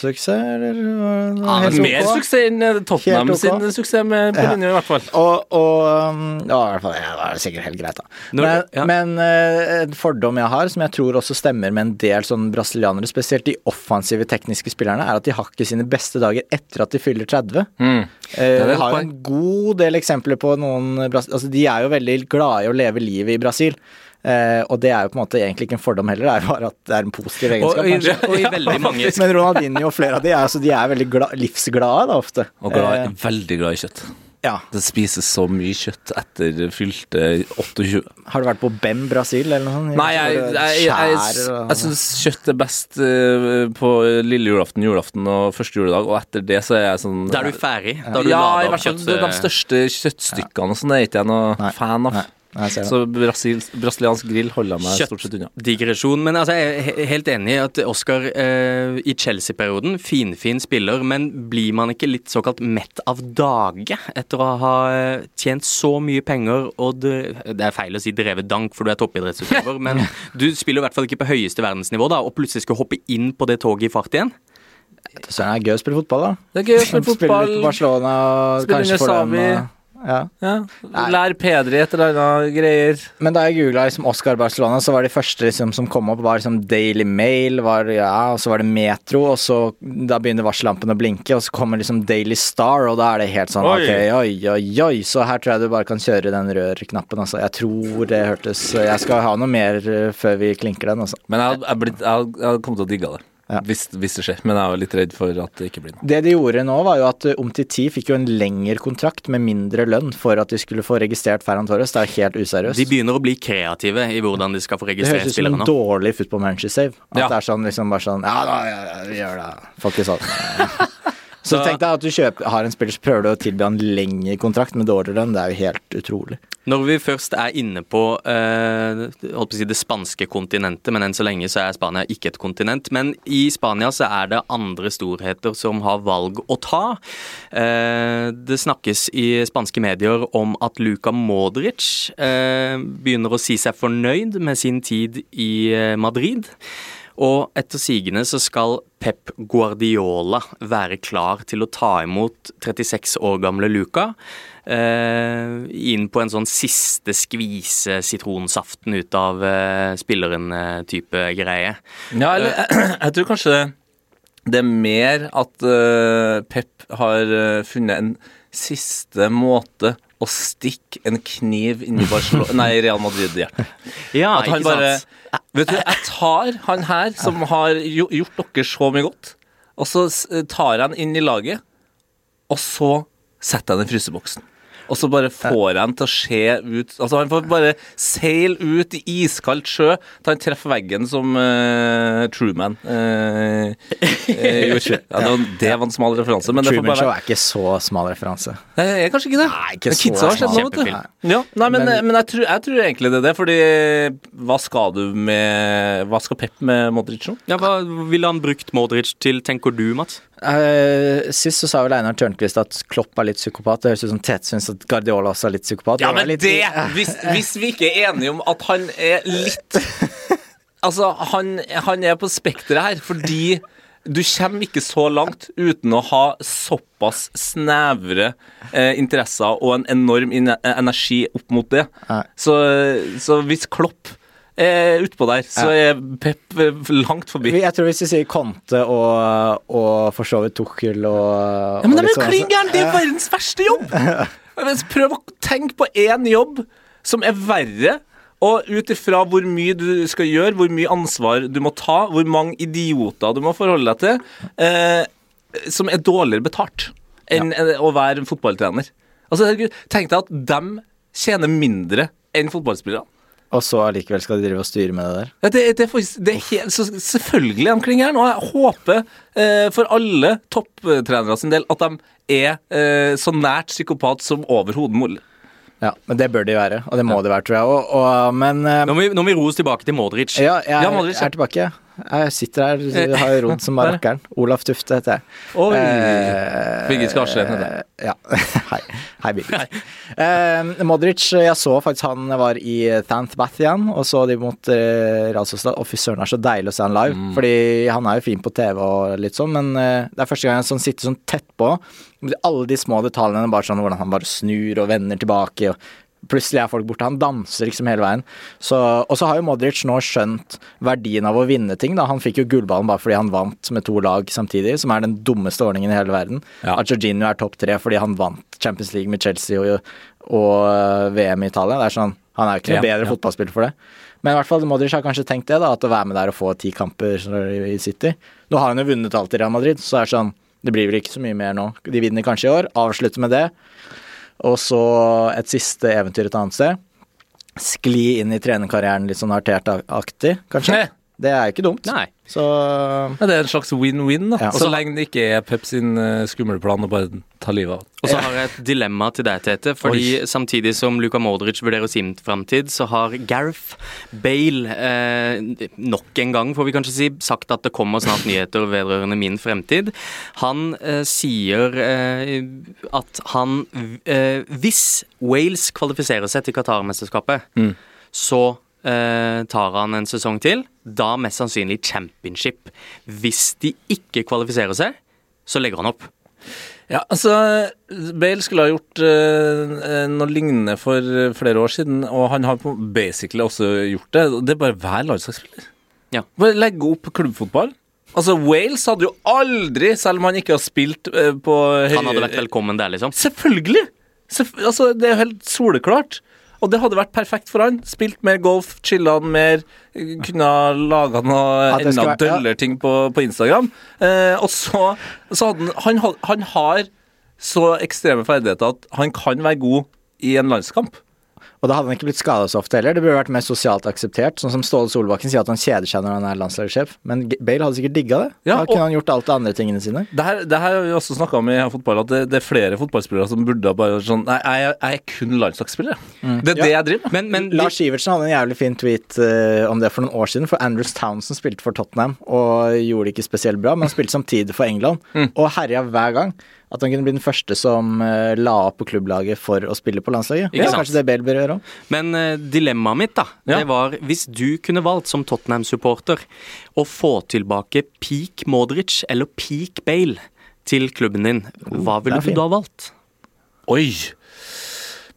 suksess, eller? Ja, Mer ok. suksess enn eh, Tottenham ok. sin suksess med Paulinho, i hvert fall. Og, og um, ja, i hvert fall, ja, det var sikkert helt greit, da. Når- men ja. men eh, en fordom jeg har, som jeg tror også stemmer med en del sånn brasilianere, spesielt de offensive tekniske spillerne, er at de har ikke sine beste dager etter at de fyller 30. Mm. Eh, vi har en god del eksempler på noen altså De er jo veldig glade i å leve livet i Brasil. Eh, og det er jo på en måte egentlig ikke en fordom heller, det er bare at det er en positiv egenskap. i, kanskje. og i veldig mange Men Ronaldinho og flere av de er, altså, de er veldig glad, livsglade da, ofte. Og glad, Eh, veldig glad i kjøtt. Ja. Det spises så mye kjøtt etter fylte 28. Har du vært på Bem Brasil eller noe sånt? Nei, jeg, jeg, jeg, jeg, jeg syns kjøtt er best eh, på lille julaften, julaften og første juledag, og etter det så er jeg sånn Da er du ferdig. Da du ja, i opp hvert fall de største kjøttstykkene og sånn er ikke jeg noe fan av. Nei, Så Brasil, brasiliansk grill holder meg Kjøtt. stort sett unna. digresjon. Men altså, jeg er helt enig i at Oscar eh, i Chelsea-perioden, finfin spiller, men blir man ikke litt såkalt mett av dage etter å ha eh, tjent så mye penger og det, det er feil å si drevet dank, for du er toppidrettsutøver, men du spiller i hvert fall ikke på høyeste verdensnivå, da, og plutselig skal hoppe inn på det toget i fart igjen? Det er gøy å spille fotball, da. Det er gøy å spille Spille fotball. litt på Barcelona og Spille kanskje for dem. Ja. Ja. Lær Pedri et eller annet greier. Men da jeg googla liksom Oscar Barcelona, så var de første liksom, som kom opp, var liksom Daily Mail, var, ja, og så var det Metro, og så da begynner varsellampene å blinke, og så kommer liksom Daily Star, og da er det helt sånn Oi. ok, oi, oi, oi, så her tror jeg du bare kan kjøre den rørknappen, altså. Jeg tror det hørtes Jeg skal ha noe mer eh, før vi klinker den, altså. Men jeg hadde, jeg blitt, jeg hadde kommet til å digge det. Ja. Hvis, hvis det skjer. Men jeg er jo litt redd for at det ikke blir noe. Det de gjorde nå, var jo at uh, Omtiti fikk jo en lengre kontrakt med mindre lønn for at de skulle få registrert Ferran Torres. Det er helt useriøst. De begynner å bli kreative i hvordan de skal få Det høres ut som en dårlig football manager save. At Ja. det er sånn liksom bare sånn Ja, da, ja, ja, vi gjør det. Får ikke sånn. Så Så- tenk deg at du kjøper, har en spiller, så prøver du å tilby han lengre kontrakt med dårlig lønn. Det er jo helt utrolig. Når vi først er inne på, eh, på si det spanske kontinentet, men enn så lenge så er Spania ikke et kontinent. Men i Spania så er det andre storheter som har valg å ta. Eh, det snakkes i spanske medier om at Luka Modric eh, begynner å si seg fornøyd med sin tid i eh, Madrid. Og etter sigende så skal Pep Guardiola være klar til å ta imot 36 år gamle Luca. Eh, inn på en sånn siste skvise sitronsaften ut av eh, spilleren-type greie. Ja, eller jeg, tror kanskje det er mer at uh, Pep har eh, funnet en siste måte å stikke en kniv inn i Barcelona Nei, Real Madrid-hjertet. Ja, At han bare? Vet du, jeg tar han her som har gjort dere så mye godt, og så tar jeg han inn i laget, og så setter jeg den i fryseboksen. Og så bare får jeg han til å se ut Altså Han får bare seile ut i iskaldt sjø til han treffer veggen som uh, Truman eh, eh, gjorde. Ja, det, var, det var en smal referanse, men Truman Show er ikke så smal referanse. Nei, jeg er kanskje ikke det. Nei, ikke Men så Kidsa har sett smal. noe, vet du. Kjempefilm. Ja, nei, men, Men- men jeg, tror, jeg tror egentlig det er det, fordi hva skal du med Hva skal Pep med Modric nå? Ja, Hva ville han brukt Modric til, tenker du, Mats? Eh, sist så sa vel Einar Tørnquist at Klopp er litt psykopat. Det høres ut som Tete syns at Guardiola også er litt psykopat. Ja, men litt- det hvis, hvis vi ikke er enige om at han er litt Altså, han, han er på spekteret her fordi du kommer ikke så langt uten å ha såpass snevre eh, interesser og en enorm energi opp mot det. Så, så hvis Klopp er utpå der, så er Pep eh, langt forbi. Jeg tror hvis vi sier Conte og, og for så vidt Tuchel og Ja, men og det er jo sånn, klin altså. Det er verdens verste jobb! Prøv å tenke på én jobb som er verre. Og ut ifra hvor mye du skal gjøre, hvor mye ansvar du må ta, hvor mange idioter du må forholde deg til, eh, som er dårligere betalt enn ja. å være fotballtrener. Altså, herregud, Tenk deg at dem tjener mindre enn fotballspillere. Og så allikevel skal de drive og styre med det der. Ja, det, det, er faktisk, det er helt, så selvfølgelig han klinger her og jeg håper eh, for alle topptrenere sin del at de er eh, så nært psykopat som overhodet mulig. Ja, men det bør de være, og det må de være, tror jeg. Og, og, men eh, Nå må, vi, nå må vi tilbake til Modric. ja, jeg, Ja, Modric, ja. er tilbake. Jeg sitter her, jeg har jo rodd som rakkeren. Olaf Tufte heter jeg. Oi. Eh, Birgit Skarsheim heter Ja. Hei. Hei. Birgit. Eh, Modric, jeg så faktisk han var i Thant igjen, og så de mot eh, Real Sociedad. Å, fy søren, det er så deilig å se han live. Fordi han er jo fin på TV og litt sånn, men eh, det er første gang jeg sånn, sitter sånn tett på. Alle de små detaljene, bare sånn hvordan han bare snur og vender tilbake. og Plutselig er folk borte. Han danser liksom hele veien. Så, og så har jo Modric nå skjønt verdien av å vinne ting. Da. Han fikk jo gullballen bare fordi han vant med to lag samtidig, som er den dummeste ordningen i hele verden. Ja. At Jorginho er topp tre fordi han vant Champions League med Chelsea og, og øh, VM i Italia. Det er sånn, Han er jo ikke noe bedre ja. fotballspiller for det. Men i hvert fall Modric har kanskje tenkt det, da, at å være med der og få ti kamper i City. Nå har han jo vunnet alt i Real Madrid, så det er sånn Det blir vel ikke så mye mer nå. De vinner kanskje i år. Avslutter med det. Og så et siste eventyr et annet sted. Skli inn i trenerkarrieren litt sånn artert-aktig, kanskje. Det er ikke dumt. Nei. Så Ja, det er en slags win-win, da. Ja. Så lenge det ikke er Pep sin uh, skumle plan å bare ta livet av. Og så har jeg et dilemma til deg, Tete. Fordi Oi. samtidig som Luka Modric vurderer sin framtid, så har Gareth Bale eh, nok en gang, får vi kanskje si, sagt at det kommer snart nyheter vedrørende min fremtid. Han eh, sier eh, at han eh, Hvis Wales kvalifiserer seg til Qatar-mesterskapet, Mm. så eh, tar han en sesong til. Da mest sannsynlig championship. Hvis de ikke kvalifiserer seg, så legger han opp. Ja, altså Bale skulle ha gjort eh, noe lignende for eh, flere år siden, og han har basically også gjort det. Det er bare hver landslagsspiller. Ja. Bare legge opp klubbfotball. Altså, Wales hadde jo aldri, selv om han ikke har spilt eh, på Han hadde vært velkommen der, liksom. Selvfølgelig! Selvf altså, det er jo helt soleklart. Og det hadde vært perfekt for han. Spilt mer golf, chilla han mer, kunne ha laga noe enda døllere ting på, på Instagram. Eh, og så, så hadde han, han Han har så ekstreme ferdigheter at han kan være god i en landskamp. Og da hadde han ikke blitt skada så ofte heller. Det burde vært mer sosialt akseptert. Sånn som Ståle Solbakken sier at han kjeder seg når han er landslagssjef. Men Bale hadde sikkert digga det. Ja, da kunne han gjort alt det andre tingene sine. Det her, det her har vi også snakka om i fotball, at det, det er flere fotballspillere som burde bare vært sånn Nei, jeg, jeg er kun landslagsspiller. mm. Det er det jeg driver med. Men, men Lars Sivertsen hadde en jævlig fin tweet uh, om det for noen år siden. For Andrews Townsend spilte for Tottenham og gjorde det ikke spesielt bra, men han spilte samtidig for England. Mm. Og herja hver gang. At han kunne bli den første som eh, la opp på klubblaget for å spille på landslaget. Ikke Ja, sant? kanskje det Bale bør gjøre òg. Men uh, dilemmaet mitt, da, Ja. det var hvis du kunne valgt som Tottenham-supporter å få tilbake peak Modric eller peak Bale til klubben din, hva ville det er du da valgt? Oi!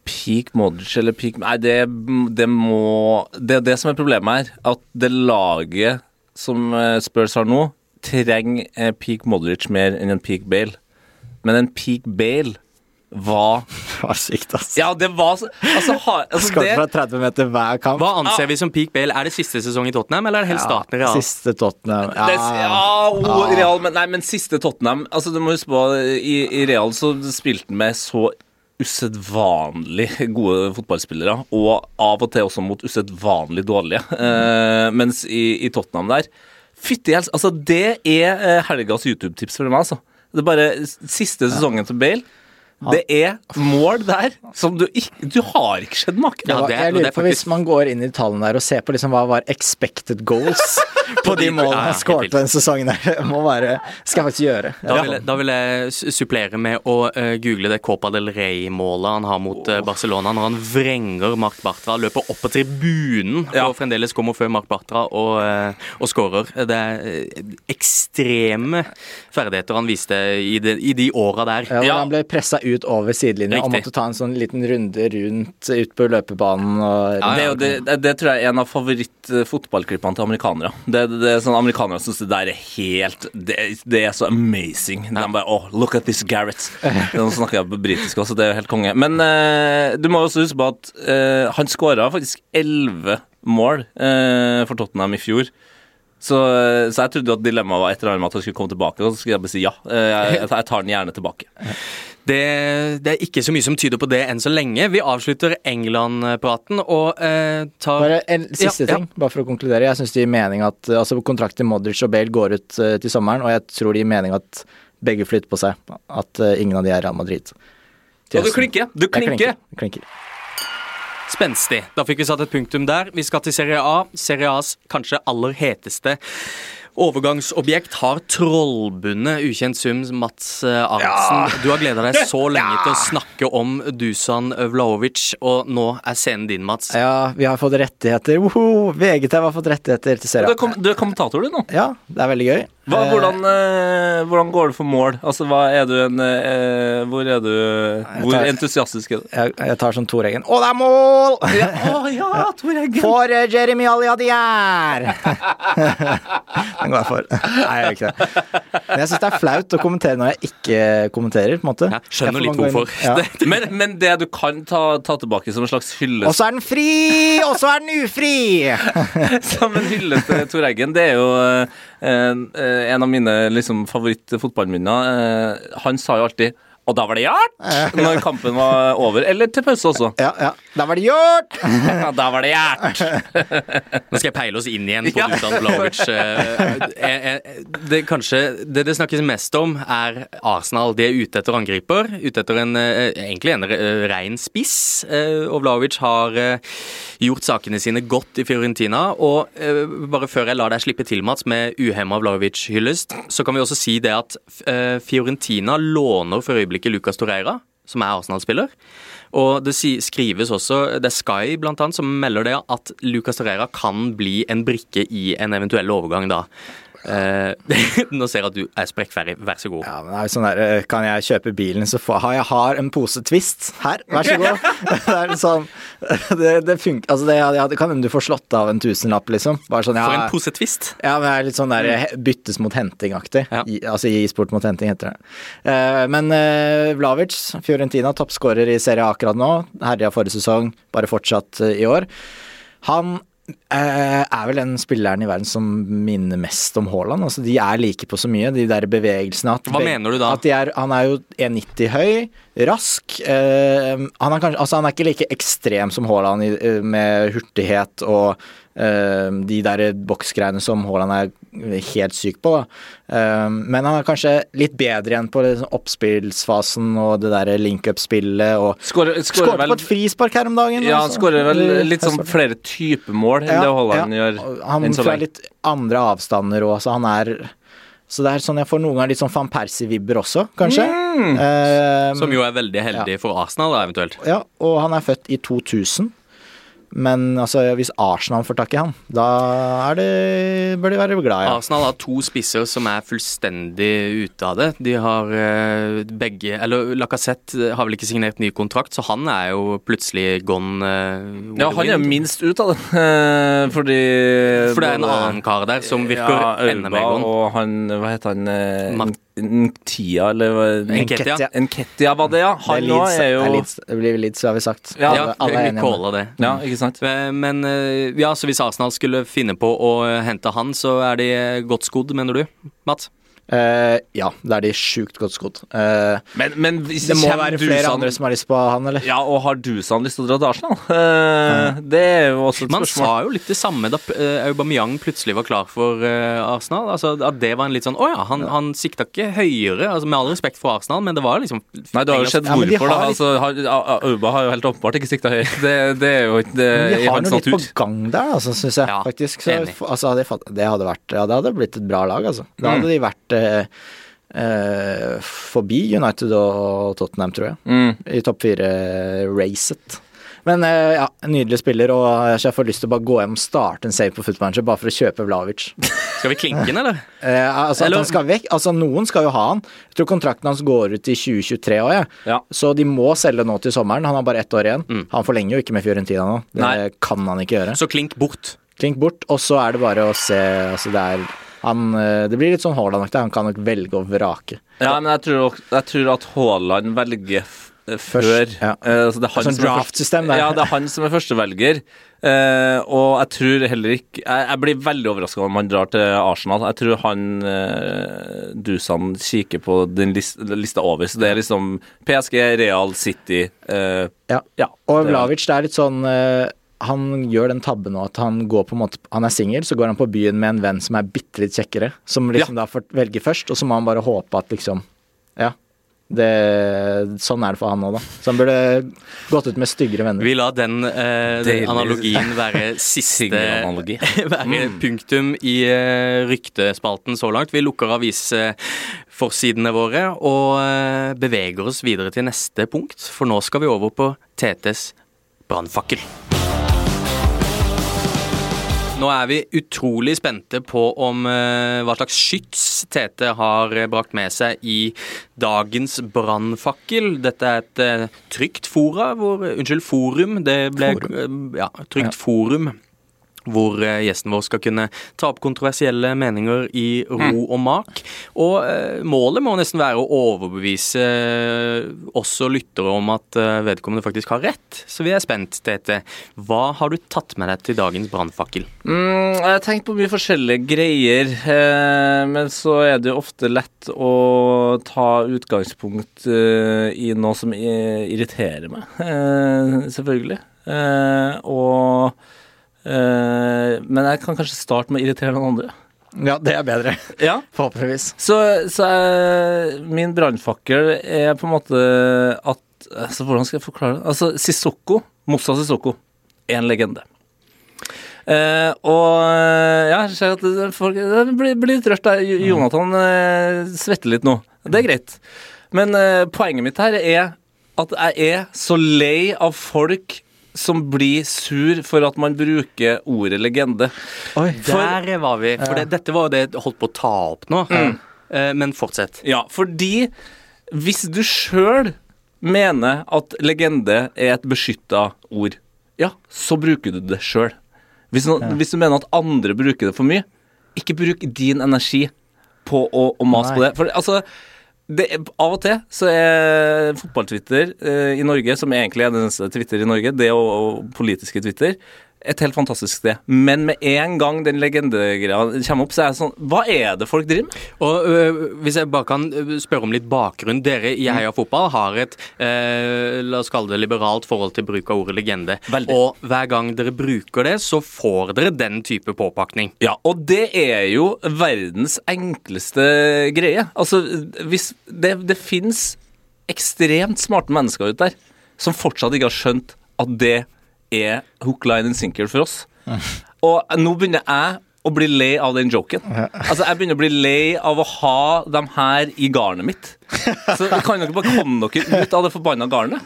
Peak Modric eller peak Nei, det, det må Det er det som er problemet her. At det laget som eh, Spurs har nå, trenger peak Modric mer enn en peak Bale. Men en peak Bale var Det var sykt, ass. Ja, det var så Altså, har, altså Skåret det, fra 30 meter hver kamp. Hva anser vi som peak Bale? Er det siste sesong i Tottenham, eller er det helt starten i Real? Siste Tottenham. Ja. det, ja, oh, Real, men, nei, men siste Tottenham Altså, du må huske på I, i Real så spilte han med så usedvanlig gode fotballspillere, og av og til også mot usedvanlig dårlige. Eh, mens i, i Tottenham der Fytti helse, altså det er eh, helgas YouTube-tips for meg, altså. Det er bare siste sesongen til Bale. Det er mål der som du ikke Du har ikke sett maken. Ja, Det var- det jeg lurer er på Hvis man går inn i tallene der og ser på liksom hva var expected goals på de målene han skåret helt på den sesongen der, må være Skal jeg faktisk gjøre. Da vil, da vil jeg supplere med å eh, google det Copa del Rey-målet han har mot eh, Barcelona, når han vrenger Mark Bartra, løper opp på tribunen Ja. og fremdeles kommer før Mark Bartra og, uh, og skårer. Det er eh, ekstreme ferdigheter han viste i, de, i de åra der. Ja, Ja. Han ble pressa ut over sidelinja og måtte ta en sånn liten runde rundt ut på løpebanen. Ja, Det, det, det, det tror jeg er en av favoritt-fotballklippene til amerikanere. Det, det, det sånn Amerikanere syns det der er helt Det, er så amazing. De bare Oh, look at this Gareth. Nå snakker jeg på britisk også, det er jo helt konge. Men eh, du må også huske på at eh, han skåra faktisk elleve mål eh, for Tottenham i fjor. Så, så jeg trodde at dilemmaet var et eller annet med at han skulle komme tilbake, og så skulle jeg bare si ja. Eh, jeg, jeg tar den gjerne tilbake. Det, det er ikke så mye som tyder på det enn så lenge. Vi avslutter England-praten og eh, tar Bare en siste Ja, ja. ting, bare for å konkludere. Jeg syns det gir mening at altså kontrakten Modric og Bale går ut uh, til sommeren, og jeg tror det gir mening at begge flytter på seg. At uh, ingen av de er Real Madrid. til Og du klinker! Du klinker! Jeg klinker. Spenstig. Da fikk vi satt et punktum der. Vi skal til Serie A. Serie A's kanskje aller heteste Overgangsobjekt har trollbundet ukjent sum, Mats eh, Arntzen. Du har gleda deg så lenge til å snakke om Dusan Vlaovic, og nå er scenen din, Mats. Ja, vi har fått rettigheter. Woho! VGTV har fått rettigheter til Du serien. er, kom, du er kommentator, du nå. Ja, det er veldig gøy. Hva, Eh, hvordan, eh, hvordan går det for mål? Altså, hva er du en eh, Hvor er du Hvor tar- entusiastisk er du? jeg, jeg tar sånn Tor-Eggen. Å, det er mål! Å ja, Tor Eggen. For uh, Jeremy Aliadier! Den går jeg for. Nei, jeg gjør ikke det. Men jeg syns det er flaut å kommentere når jeg ikke kommenterer. på en måte. Ja, skjønner litt hvorfor. Ja. Men, men det du kan ta, ta tilbake som en slags Og så er den fri, og så er den ufri! Som en hyllest til Tor Eggen, det er jo eh, eh, en av mine liksom, favorittfotballminner. Eh, han sa jo alltid og da var det gjort! Når kampen var over. Eller til pause også. Ja, ja. Da var det gjort! Ja, da var det gjort! Nå skal jeg peile oss inn igjen på Ja. Dusan Vlaovic. Eh, eh, eh, Det, kanskje, det det snakkes mest om, er Arsenal. De er ute etter angriper. Ute etter en, eh, egentlig en eh, rein spiss. Eh, Og Vlaovic har eh, gjort sakene sine godt i Fiorentina. Og eh, bare før jeg lar deg slippe til, Mats, med uhemma Vlaovic-hyllest, så kan vi også si det at eh, Fiorentina låner for øyeblikket Lucas Torreira, som er Arsenal-spiller. Og det skrives også, det er Sky blant annet som melder det, at Lucas Torreira kan bli en brikke i en eventuell overgang da. Eh, nå ser jeg at du er sprekkferdig, vær så god. Ja, men det er jo sånn der, eh, Kan jeg kjøpe bilen, så får jeg har en pose Twist. Her, vær så god. det er sånn Det, det funker Altså, det, ja, det kan hende du får slått av en tusenlapp, liksom. Bare sånn, ja, For en pose Twist. Ja, men det er litt sånn der byttes mot henting-aktig. Ja. Altså gi sport mot henting, heter det. Eh, men uh, Vlavic, Fiorentina, toppskårer i Serie A akkurat nå. Herja forrige sesong, bare fortsatt eh, i år. Han eh, er vel den spilleren i verden som minner mest om Haaland. Altså, de er like på så mye, de der bevegelsene. At Hva mener du da? Er, han er jo 1,90 høy, rask. Uh, han, er kanskje, altså, han er ikke like ekstrem som Haaland eh, med hurtighet og eh, de der boksgreiene som Haaland er helt syk på. Da. Eh, men han er kanskje litt bedre igjen på liksom, oppspillsfasen og det der link-up-spillet. og Skåret på et frispark her om dagen. Ja, han altså. skårer vel litt sånn flere typer mål enn det Haaland gjør. Han lenge. litt andre avstander òg, så han er så det er sånn jeg får noen ganger litt sånn van Persie-vibber også, kanskje. Mm. Eh, Som jo er veldig heldig for Arsenal, da, eventuelt. ja, og han er født i 2000. Men altså, hvis Arsenal får tak i han, da er det, bør de være glad i ham. Arsenal har to spisser som er fullstendig ute av det. De har eh, begge Eller Lacassette har vel ikke signert ny kontrakt, så han er jo plutselig gone. eh, Ja, han er minst ut av det, eh, fordi For det er en annen kar der som virker ja, enda mer gone. Og han, hva heter han eh, Ntia, eller hva- Nketia var det, ja. Det, Han er Leeds, er jo det, er Leeds, det blir Leeds, har vi sagt. Ja, alle, alle er enige om det. det. Ja, ikke sant? Eh, Men eh, ja, så hvis Arsenal skulle finne på å hente han, så er de godt skodd, mener du, Mats? Eh, ja, da er de sjukt godt skodd. Uh, Men, men hvis det må være flere Dusan- andre som har lyst på han, eller? Ja, og har Dusan lyst til å dra til Arsenal? Eh, det er jo også et Man spørsmål. sa jo litt det samme da Aubameyang plutselig var klar for Arsenal. Altså At det var en litt sånn Å ja, han, han sikta ikke høyere. Altså Med all respekt for Arsenal, men det var liksom Nei, det har jo skjedd Ja, hvorfor, da. Altså, har- Auba har jo helt åpenbart ikke sikta høyere. Det, det er jo ikke det, Men de har noe litt på gang der, altså, syns jeg. Ja, faktisk. Så, enig. altså, hadde jeg fatt- det hadde vært Ja, det hadde blitt et bra lag, altså. Da hadde de vært eh, eh, forbi United og Tottenham, tror jeg. Mm. I topp fire-racet. Men eh, ja, nydelig spiller, og jeg får lyst til å bare gå hjem og starte en save på Footmanager bare for å kjøpe Vlavic. Skal vi klinke den, eller? Eh, altså, Eller- skal vekk. Altså, noen skal jo ha han. Jeg tror kontrakten hans går ut i 2023 òg, jeg. Ja. Så de må selge nå til sommeren. Han har bare ett år igjen. Mm. Han forlenger jo ikke med Fiorentina nå. Det Nei. kan han ikke gjøre. Så klink bort. Klink bort, og så er det bare å se altså det, er, han, eh, det blir litt sånn Haaland-aktig. Han kan nok velge å vrake. Ja, men jeg tror, jeg tror at Haaland velger eh, før Først, ja. eh, altså det er han Sånn som draft-system der. Ja, det er han som er førstevelger. Uh, og jeg tror heller ikke Jeg, jeg blir veldig overraska om han drar til Arsenal. Jeg tror han uh, Dusan kikker på den list, lista over. Så det er liksom PSG, Real City uh, Ja. Ja. Og Vlavic, det er litt sånn Han gjør den tabben nå at han går på en måte Han er singel, så går han på byen med en venn som er bitte litt kjekkere. Som liksom da får velge først, og så må han bare håpe at liksom Ja. Det, sånn er det for han nå, da. Så han burde gått ut med styggere venner. Vi lar den eh, analogien være siste være punktum i eh, ryktespalten så langt. Vi lukker avisforsidene våre og eh, beveger oss videre til neste punkt, for nå skal vi over på TTs brannfakkel. Nå er vi utrolig spente på om eh, hva slags skyts Tete har eh, brakt med seg i dagens brannfakkel. Dette er et eh, trygt fora, hvor, unnskyld, forum. Det ble eh, ja, trygt forum. Hvor eh, gjesten vår skal kunne ta opp kontroversielle meninger i ro og mak. Og eh, målet må nesten være å overbevise eh, også lyttere om at vedkommende faktisk har rett. Så vi er spent, Tete. Hva har du tatt med deg til dagens brannfakkel? Mm, jeg har tenkt på mye forskjellige greier, men så er det jo ofte lett å ta utgangspunkt i noe som irriterer meg, selvfølgelig. Og Men jeg kan kanskje starte med å irritere noen andre. Ja, det er bedre. Ja. Forhåpentligvis. Så, så eh, min brannfakkel er på en måte at altså, Hvordan skal jeg forklare det? Altså, Sissoko, Moussa Sissoko, er en legende. Eh, og eh, ja, jeg ser at det- folk det blir, blir litt rørt der. Jonathan eh, svetter litt nå. Det er greit. Men eh, poenget mitt her er at jeg er så lei av folk som blir sur for at man bruker ordet legende. Oi. Der var vi. For det, dette var det jeg holdt på å ta opp nå. Mm. Men fortsett. Ja, fordi hvis du sjøl mener at legende er et beskytta ord, ja, så bruker du det sjøl. Hvis, no, hvis du mener at andre bruker det for mye, ikke bruk din energi på å, å mase på det. For altså, det av og til så er fotballtwitter eh, i Norge, som egentlig er den eneste Twitter i Norge, det og, og politiske Twitter, et helt fantastisk sted. Men med en gang den legendegreia kommer opp, så er det sånn Hva er det folk driver med? Og øh, Hvis jeg bare kan øh, spørre om litt bakgrunn. Dere i Heia Fotball har et øh, la oss kalle det liberalt forhold til bruk av ordet legende. Veldig. Og hver gang dere bruker det, så får dere den type påpakning. Ja, og det er jo verdens enkleste greie. Altså, hvis Det, det fins ekstremt smarte mennesker ute der som fortsatt ikke har skjønt at det er hook, line and sinker for oss. Og nå begynner jeg å bli lei av den joken. Altså, Jeg begynner å bli lei av å ha dem her i garnet mitt. Så kan dere bare komme dere ut av det forbanna garnet?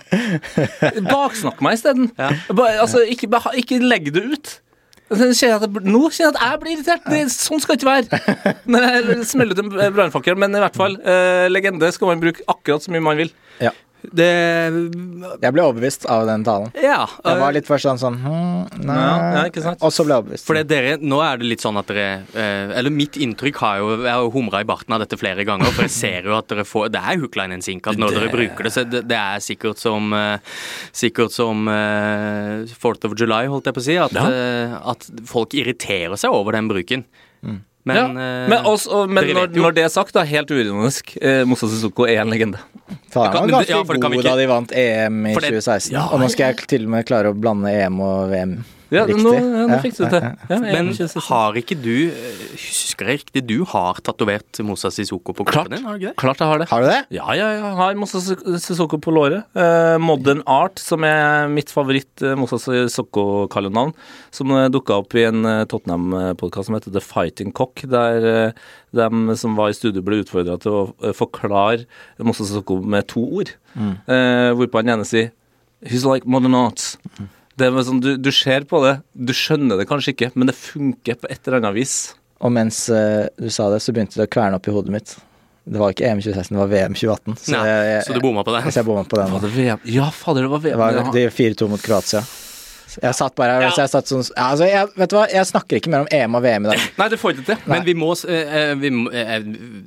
Baksnakk meg isteden. Altså, ikke, ikke legg det ut. Så kjenner jeg at jeg, nå kjenner jeg at jeg blir irritert. Det, sånn skal det ikke være. Når jeg smeller ut en brannfakkel. Men i hvert fall, eh, legende skal man bruke akkurat så mye man vil. Ja. Det Jeg ble overbevist av den talen. Ja. Jeg var øh, litt først sånn sånn hm, Nei. Ja, ja, ikke sant? Og så ble jeg overbevist. For dere, nå er det litt sånn at dere eh, Eller mitt inntrykk har jo Jeg har jo humra i barten av dette flere ganger, for jeg ser jo at dere får Det er hookline and sink at når Det- dere bruker det, så det, det er sikkert som eh, Sikkert som eh, 4th of July, holdt jeg på å si, at, Ja. eh, at folk irriterer seg over den bruken. Men, ja. eh, men, også, men det når, når det er sagt, da, helt uironisk, eh, Moussa Sissoko er en legende. Faen, han var ganske ja, for det kan vi god da de vant EM i det- 2016. Ja, og nå skal jeg til og med klare å blande EM og VM Ja, riktig. nå, ja, nå fikk du det til. men har ikke du eh, Husker jeg riktig, du har tatovert Mosa Sissoko på kroppen din? har du ikke det? Klart jeg har det. Har du det? Ja, ja, ja. Jeg har Mosa Sissoko på låret. Eh, Modern Art, som er mitt favoritt uh, Moussa Sissoko-kallenavn, som uh, dukka opp i en uh, Tottenham-podkast som heter The Fighting Cock, der uh, de som var i studio, ble utfordra til å forklare Mosa Sissoko med to ord. Eh, hvorpå han ene sier He's like modern arts. Det er sånn, du, du ser på det, du skjønner det kanskje ikke, men det funker på et eller annet vis. Og mens uh, du sa det, så begynte det å kverne opp i hodet mitt. Det var ikke EM 2016, det var VM 2018. Så, Nei, jeg, jeg, så du bomma på det? Så jeg bomma på den. Var det VM? Ja, fader, det var VM. Det var de 4-2 mot Kroatia. Jeg satt bare her Ja. så jeg satt sånn ja, altså, jeg, Vet du hva, jeg snakker ikke mer om EM og VM i dag. Nei, du får ikke til. Men vi må, s- eh, vi, eh,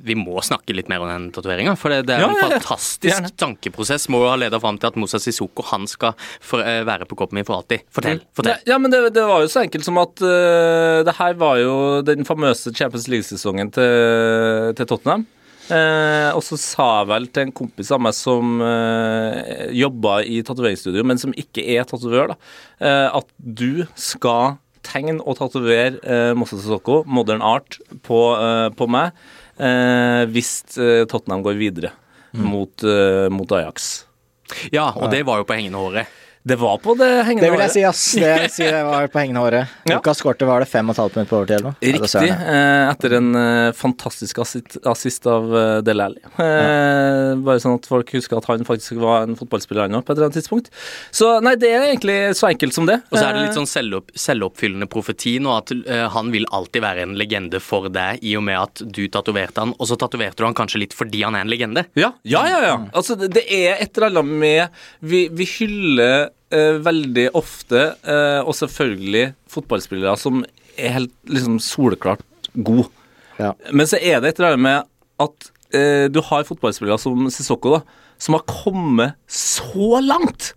vi må snakke litt mer om den tatoveringa. For det, det er Ja, en ja, ja. fantastisk tankeprosess. Må jo ha leda fram til at Moussa Sissoko han skal for, eh, være på kroppen min for alltid. Fortell. fortell. Ja, men det, det var jo så enkelt som at uh, det her var jo den famøse Champions League-sesongen til, til Tottenham. Eh, og så sa jeg vel til en kompis av meg som eh, jobba i tatoveringsstudio, men som ikke er tatovør, da, eh, at du skal tegne og tatovere eh, Mossa Sissoko, modern art, på, eh, på meg eh, hvis eh, Tottenham går videre. mot, eh, mot Ajax. Ja, og det var jo på hengende håret. Det var på det hengende Det vil jeg si, ass. Det si det var på hengende håret. Ja. Lukas skårte var det fem og et halvt minutt på overtid eller noe? Ja, Riktig. Eh, etter en eh, fantastisk assist, assist av eh, Del Alli. Eh, bare sånn at folk husker at han faktisk var en fotballspiller han òg, på et eller annet tidspunkt. Så nei, det er egentlig så enkelt som det. Og så er det litt sånn selvopp, selvoppfyllende profeti nå, at han vil alltid være en legende for deg, i og med at du tatoverte han, og så tatoverte du han kanskje litt fordi han er en legende. Ja, ja, ja. ja. Altså, det, det er et eller annet med Vi, vi hyller eh, veldig ofte, eh, og selvfølgelig, fotballspillere som er helt liksom soleklart gode. Ja. Men så er det et eller annet med at eh, du har fotballspillere som Sissoko, da, som har kommet så langt.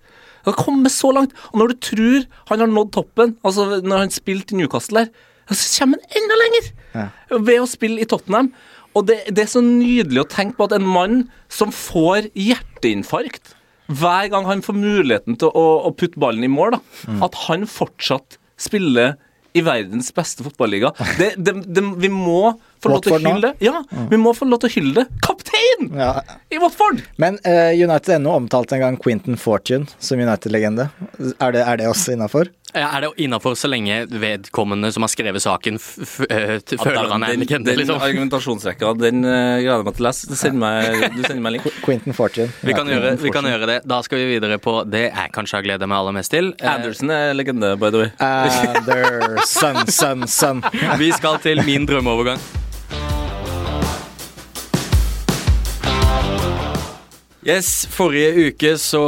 Han har kommet så langt. Og når du tror han har nådd toppen, altså når han spilte i Newcastle her, så kommer han enda lenger Ja. ved å spille i Tottenham. Og det, det er så nydelig å tenke på at en mann som får hjerteinfarkt hver gang han får muligheten til å, å putte ballen i mål, da, Mm. at han fortsatt spiller i verdens beste fotballiga. Det, det, det, vi må få lov til å hylle det. Ja, vi må få lov til å hylle det. Kaptein Ja. i Watford! Men uh, United ennå omtalte en gang Quentin Fortune som United-legende. Er, det- er det også innafor? Ja, Er det innafor så lenge vedkommende som har skrevet saken, f f eh, føler han er en den, legende, den liksom? argumentasjonsrekka, den uh, gleder jeg meg til å lese. Du sender meg, du sender meg link. Quentin Fortune. Vi kan, Ja, gjøre, vi kan gjøre det. Da skal vi videre på det jeg kanskje har gleda meg aller mest til. Anderson er legende, by the way. Anderson, son, son. Vi skal til min drømmeovergang. Yes, Forrige uke så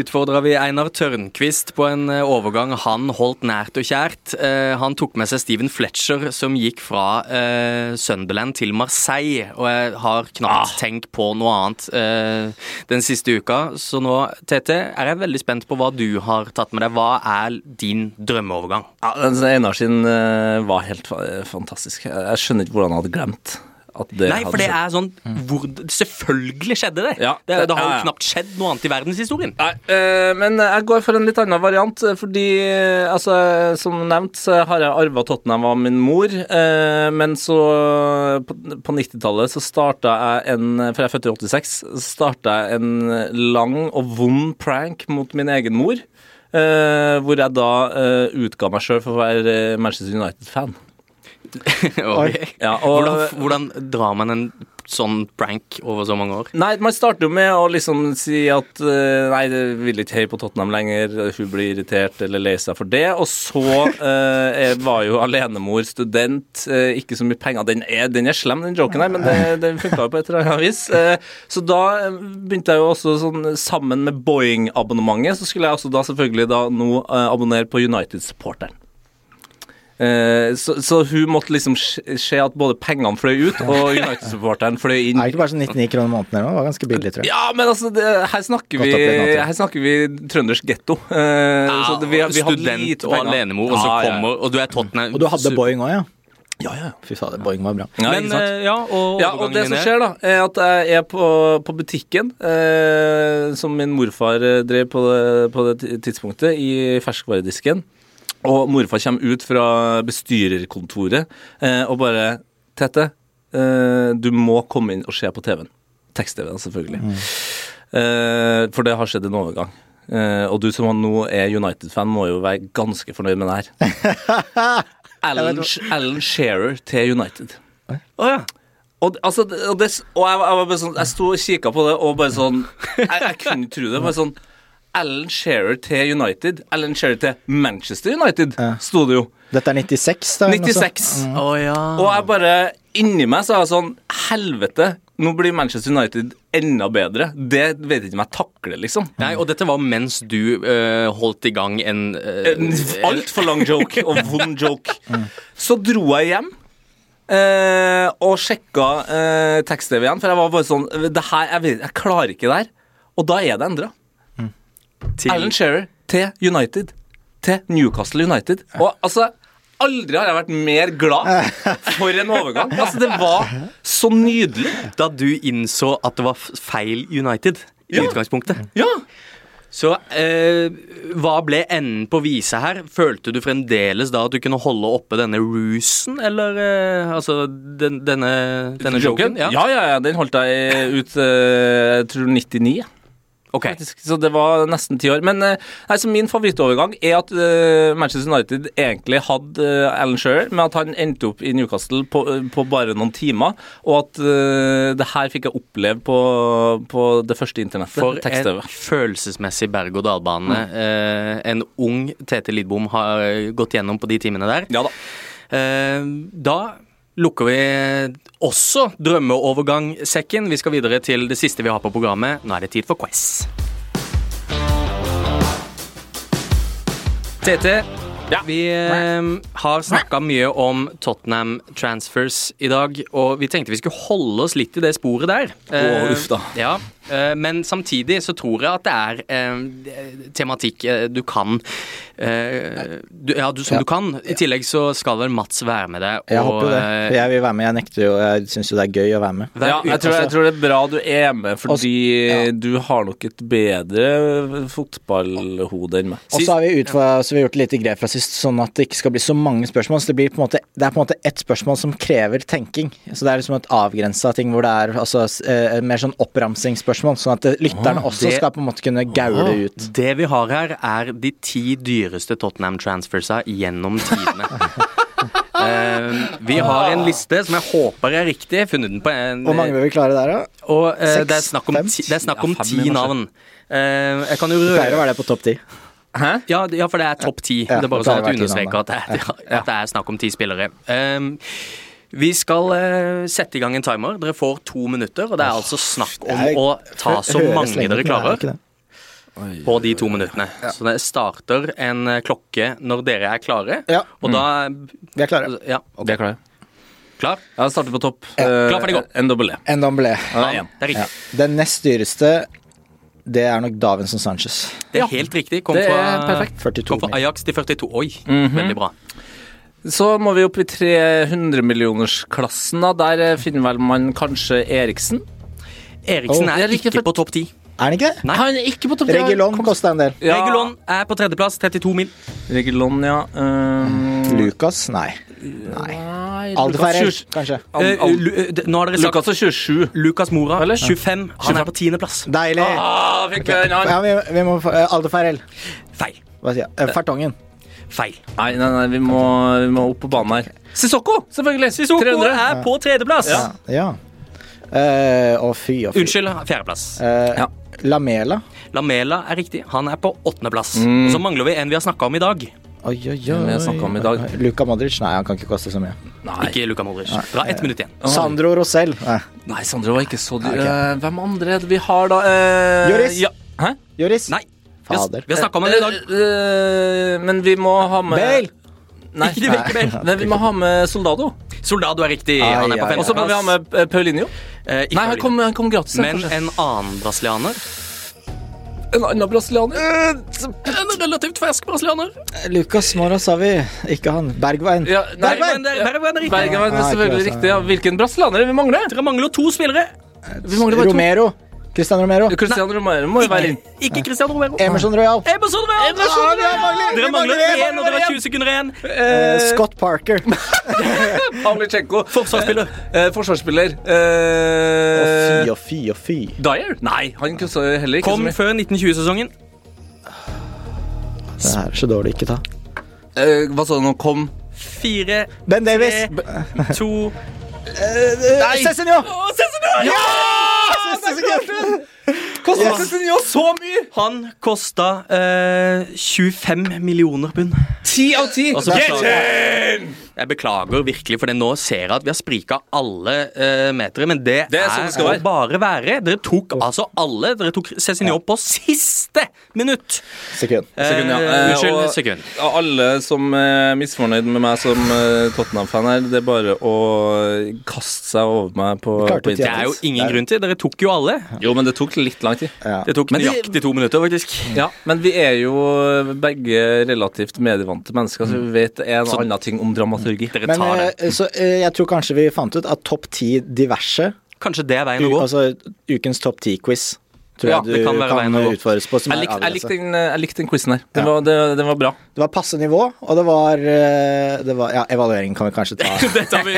utfordra vi Einar Tørnquist på en eh, overgang han holdt nært og kjært. Eh, Han tok med seg Steven Fletcher, som gikk fra eh, Sunderland til Marseille. Og jeg har knapt tenkt på noe annet eh, den siste uka. Så nå, Tete, er jeg veldig spent på hva du har tatt med deg. Hva er din drømmeovergang? Ja, Einar sin eh, var helt fantastisk. Jeg skjønner ikke hvordan han hadde glemt Nei, for det er sånn hvor, Selvfølgelig skjedde det! Ja, det, det har jo ja. knapt skjedd noe annet i verdenshistorien. Nei, øh, men jeg går for en litt annen variant, fordi eh, altså, som nevnt så har jeg arva Tottenham av min mor, Øh, men så på, på 90-tallet så starta jeg en For jeg er født i 86, så starta jeg en lang og vond prank mot min egen mor. Øh, hvor jeg da utga meg sjøl for å være Manchester United-fan. Ok. Ja, og- hvordan, hvordan drar man en sånn prank over så mange år? Nei, man starter jo med å liksom si at eh, Nei, det vil ikke heie på Tottenham lenger. Hun blir irritert eller lei seg for det. Og så eh, jeg var jo alenemor, student, eh, ikke så mye penger. Den er, den er slem, den joken her, men det, den funka jo på et eller annet vis. Eh, så da eh, begynte jeg jo også sånn Sammen med Boeing-abonnementet, så skulle jeg også da selvfølgelig da nå eh, abonnere på United-supporteren. Eh, så, så hun måtte liksom se at både pengene fløy ut, og United-supporteren fløy inn. Er det ikke bare sånn 99 kroner måneden eller noe? Det var ganske billig, tror jeg. Ja, men altså, det, her, snakker vi, her snakker vi trøndersk getto. Ja, vi, vi Student lite og alenemor, og så Ja, ja. kommer Og du er Tottenham Og du hadde Boeing òg, ja? Ja, ja. Fy fader, Boeing var bra. ja Men eh, ja, og Ja, og det som er- skjer, da, er at jeg er på, på butikken, eh, som min morfar eh, drev på det, på det tidspunktet, i ferskvaredisken. Og morfar kommer ut fra bestyrerkontoret eh, og bare Tete, eh, du må komme inn og se på TV-en. Tekst-TV-en, selvfølgelig. Eh, for det har skjedd en overgang. Eh, og du som nå er United-fan, må jo være ganske fornøyd med det her. Alan, Alan Shearer til United. Å ja. Og, altså, og, det, og jeg, jeg, var bare sånn, jeg sto og kikka på det og bare sånn Jeg, jeg kunne tro det. Bare sånn Alan Shearer til United. Alan Shearer til Manchester United, Ja. sto det jo. Dette er 96, da? 96. Mm. Oh, ja. Og jeg bare Inni meg så er jeg sånn Helvete, nå blir Manchester United enda bedre. Det vet ikke om jeg takler, liksom. Nei, og dette var mens du eh, holdt i gang en uh, En altfor lang joke og vond joke. Så dro jeg hjem. eh, og sjekka uh, tekst-TV igjen, for jeg var bare sånn det her, jeg, vet, jeg klarer ikke det her. Og da er det endra. Alan Shearer til United. Til Newcastle United. Og altså Aldri har jeg vært mer glad for en overgang. Altså, det var så nydelig. Da du innså at det var feil United i Ja. utgangspunktet. Ja. Så eh, hva ble enden på visa her? Følte du fremdeles da at du kunne holde oppe denne rusen, eller eh, altså den, denne, denne joken? Ja. ja, ja, den holdt jeg ut eh, jeg tror 99. Ok. faktisk. Så det var nesten ti år. Men eh, nei, så min favorittovergang er at uh, Manchester United egentlig hadde uh, Alan Shearer, men at han endte opp i Newcastle på, på bare noen timer. Og at uh, det her fikk jeg oppleve på, på det første internettet. For en følelsesmessig berg-og-dal-bane eh, en ung Tete Lidbom har gått gjennom på de timene der. Ja da. Da lukker vi også drømmeovergang-sekken. Vi skal videre til det siste vi har på programmet. Nå er det tid for quiz. Tete, vi eh, har snakka mye om Tottenham transfers i dag, og vi tenkte vi skulle holde oss litt i det sporet der. Å, uff da. Ja, eh, men samtidig så tror jeg at det er eh, tematikk eh, du kan eh, du, Ja, du, som Ja. du kan. I tillegg så skal vel Mats være med deg. Jeg håper jo det. eh, For jeg vil være med. Jeg nekter jo. Jeg syns jo det er gøy å være med. Ja, jeg tror, jeg tror det er bra du er med, fordi ja. du har nok et bedre fotballhode enn meg. Og så har vi, utfor, så vi gjort litt grep fra sist, sånn at det ikke skal bli så mange spørsmål. Så det, blir på en måte, det er på en måte ett spørsmål som krever tenking. Så det er liksom et avgrensa ting hvor det er altså, eh, mer sånn oppramsingsspørsmål. Sånn at det- lytterne også det- skal på en måte kunne gaule ut. Det vi har her, er de ti dyreste Tottenham-transfersa gjennom tidene. uh, vi har en liste som jeg håper er riktig. Funnet den på en Hvor mange vil vi klare der, da? Og uh, Seks? det er snakk om ti, det er snakk om Ja, ti navn. Uh, jeg kan jo Det pleier å være det på topp ti. Hæ? ja, ja, for det er topp ti. Ja, det er bare sånn at du understreker at det, er, at det er snakk om ti spillere. Um, vi skal uh, sette i gang en timer. Dere får to minutter, og det er altså snakk om er- å ta så mange dere er klarer på de to minuttene. Så det starter en eh, klokke når dere er klare, Ja. og da Vi er klare. Ja. Vi er klare. Klar? Ja, starter på topp. Klar, ferdig, gå. En dobbel E. En dobbel E. Ja, det er riktig. Den nest dyreste, det er nok Davinson Sanchez. Det er helt riktig. Kom Det er fra, perfekt. 42 kom fra. Ajax til 42. Oi, Mhm. veldig bra. Så må vi opp i 300-millionersklassen. da. Der eh, finner vel man kanskje Eriksen. Eriksen Oh, er er ikke for- på topp ti. Er han ikke det? Nei. Han er ikke på topp. Regulon kosta en del. Ja, Regulon er på tredjeplass, 32 mil. Regulon, ja. Um, Lucas? Nei. Nei, Aldeferrell, kanskje. Al- Eh, Al- eh, nå har dere sagt Lucas er 27. Lukas Mora, Eller? 25. Han er på tiendeplass. Deilig. Ah, fikk vi. Ja, vi, vi må få uh, Aldeferrell. Feil. Hva sier jeg? Eh, Fertongen. Feil. Nei, nei, nei, vi må, vi må opp på banen her. Sissoko, selvfølgelig. Sissoko 300. er på tredjeplass. Ja. Ja. Eh, Å, fy og fy. Unnskyld, fjerdeplass. Eh, Ja. Lamela. Lamela er riktig. Han er på åttendeplass. Mm. Og så mangler vi en vi har snakka om i dag. Oi, oi, oi. Luka Modric? Nei, han kan ikke koste så mye. Nei. Ikke Luka Modric. Bra, ett minutt igjen. Sandro Rosell. Nei. nei, Sandro var ikke så dyr. Ok. Eh, hvem andre er det vi har, da? Eh, Joris. Ja. Hæ? Joris? Nei. Vi har, Fader. vi har snakka om den i dag. Eh, eh, men vi må ha med Bale! Nei. Ikke virker Bale. Men vi må ha med Soldado. Soldado er riktig. Ai, Han er på ai. Og så må vi ha med eh, Paulinho. Eh, Nei, han kom, han kom gratis. Men kanskje. en annen brasilianer. en annen brasilianer. En relativt fersk brasilianer. Lucas Mora sa vi. Ikke han. Bergveien. Ja, nei, Bergveien. er- Bergveien er riktig. Bergveien er selvfølgelig riktig. Ja. Hvilken brasilianer er vi mangler? Dere mangler to spillere. Vi mangler bare to. Romero. Cristian Romero. Christian Romero må jo være inn. Ikke Christian Romero. Emerson Royal. Emerson Royal. Royal! Ja, vi mangler- Dere mangler én, og dere har 20 sekunder igjen. Uh, Scott Parker. Pavlychenko. Forsvarsspiller. Uh, forsvarsspiller. Å, Eh, fy og fy og fy. Dyer? Nei, han kosta heller ikke Kom før 1920-sesongen. Det er så dårlig. Ikke ta. Uh, hva sa du nå? Kom Fire, Ben Davies. tre, to Nei! Cézinho! Å, Cézinho! Ja! Kosta Yes. Cézinho så mye! Han kosta eh, 25 millioner pund. Ti av ti. Get beklager, jeg beklager virkelig, for nå ser jeg at vi har sprika alle uh, metere. Men det, Det er er det skal være. bare være. Dere tok altså alle. Dere tok Cézinho på siste minutt. Sekund. Sekund, ja. Eh, Eh, unnskyld, og- sekund. Alle som er misfornøyd med meg som eh, Tottenham-fan her, det er bare å kaste seg over meg på, Det er jo ingen grunn til. Dere tok jo alle. Jo, men det tok litt lang tid. Ja. Det tok nøyaktig to minutter, faktisk. Ja, Men vi er jo begge relativt medievante mennesker, så vi vet en og annen ting om dramaturgi. Dere Men det. eh, så, eh, jeg tror kanskje vi fant ut at topp ti diverse, Kanskje det er veien å gå. altså ukens topp ti-quiz, tror Ja, jeg du det kan kan, veien utfordres på. Som Jeg likte, jeg likte den, jeg likte den quizen her. Den, Ja. var, det, den var bra. Det var passe nivå, og det var, eh, det var Ja, evaluering kan vi kanskje ta. det tar vi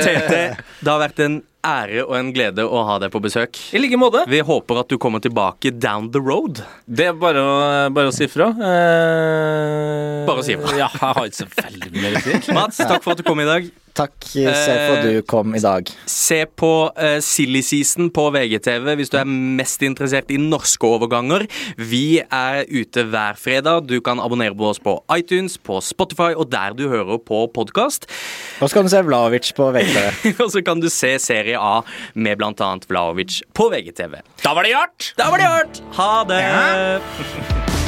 Tete, det har vært en ære og en glede å ha deg på besøk. I like måte. Vi håper at du kommer tilbake down the road. Det er bare å, bare å si fra. Eh, Bare å si fra. Ja, jeg har ikke så veldig mye å si. Mats, takk for at du kom i dag. Takk se på at du kom i dag. Se på uh, Silly Season på VGTV hvis du er mest interessert i norske overganger. Vi er ute hver fredag. Du kan abonnere på oss på iTunes, på Spotify og der du hører på podkast. Og så kan du se Vlaovic på VGTV. og så kan du se Serie A med bl.a. Vlaovic på VGTV. Da var det gjort! Da var det gjort! Ha det!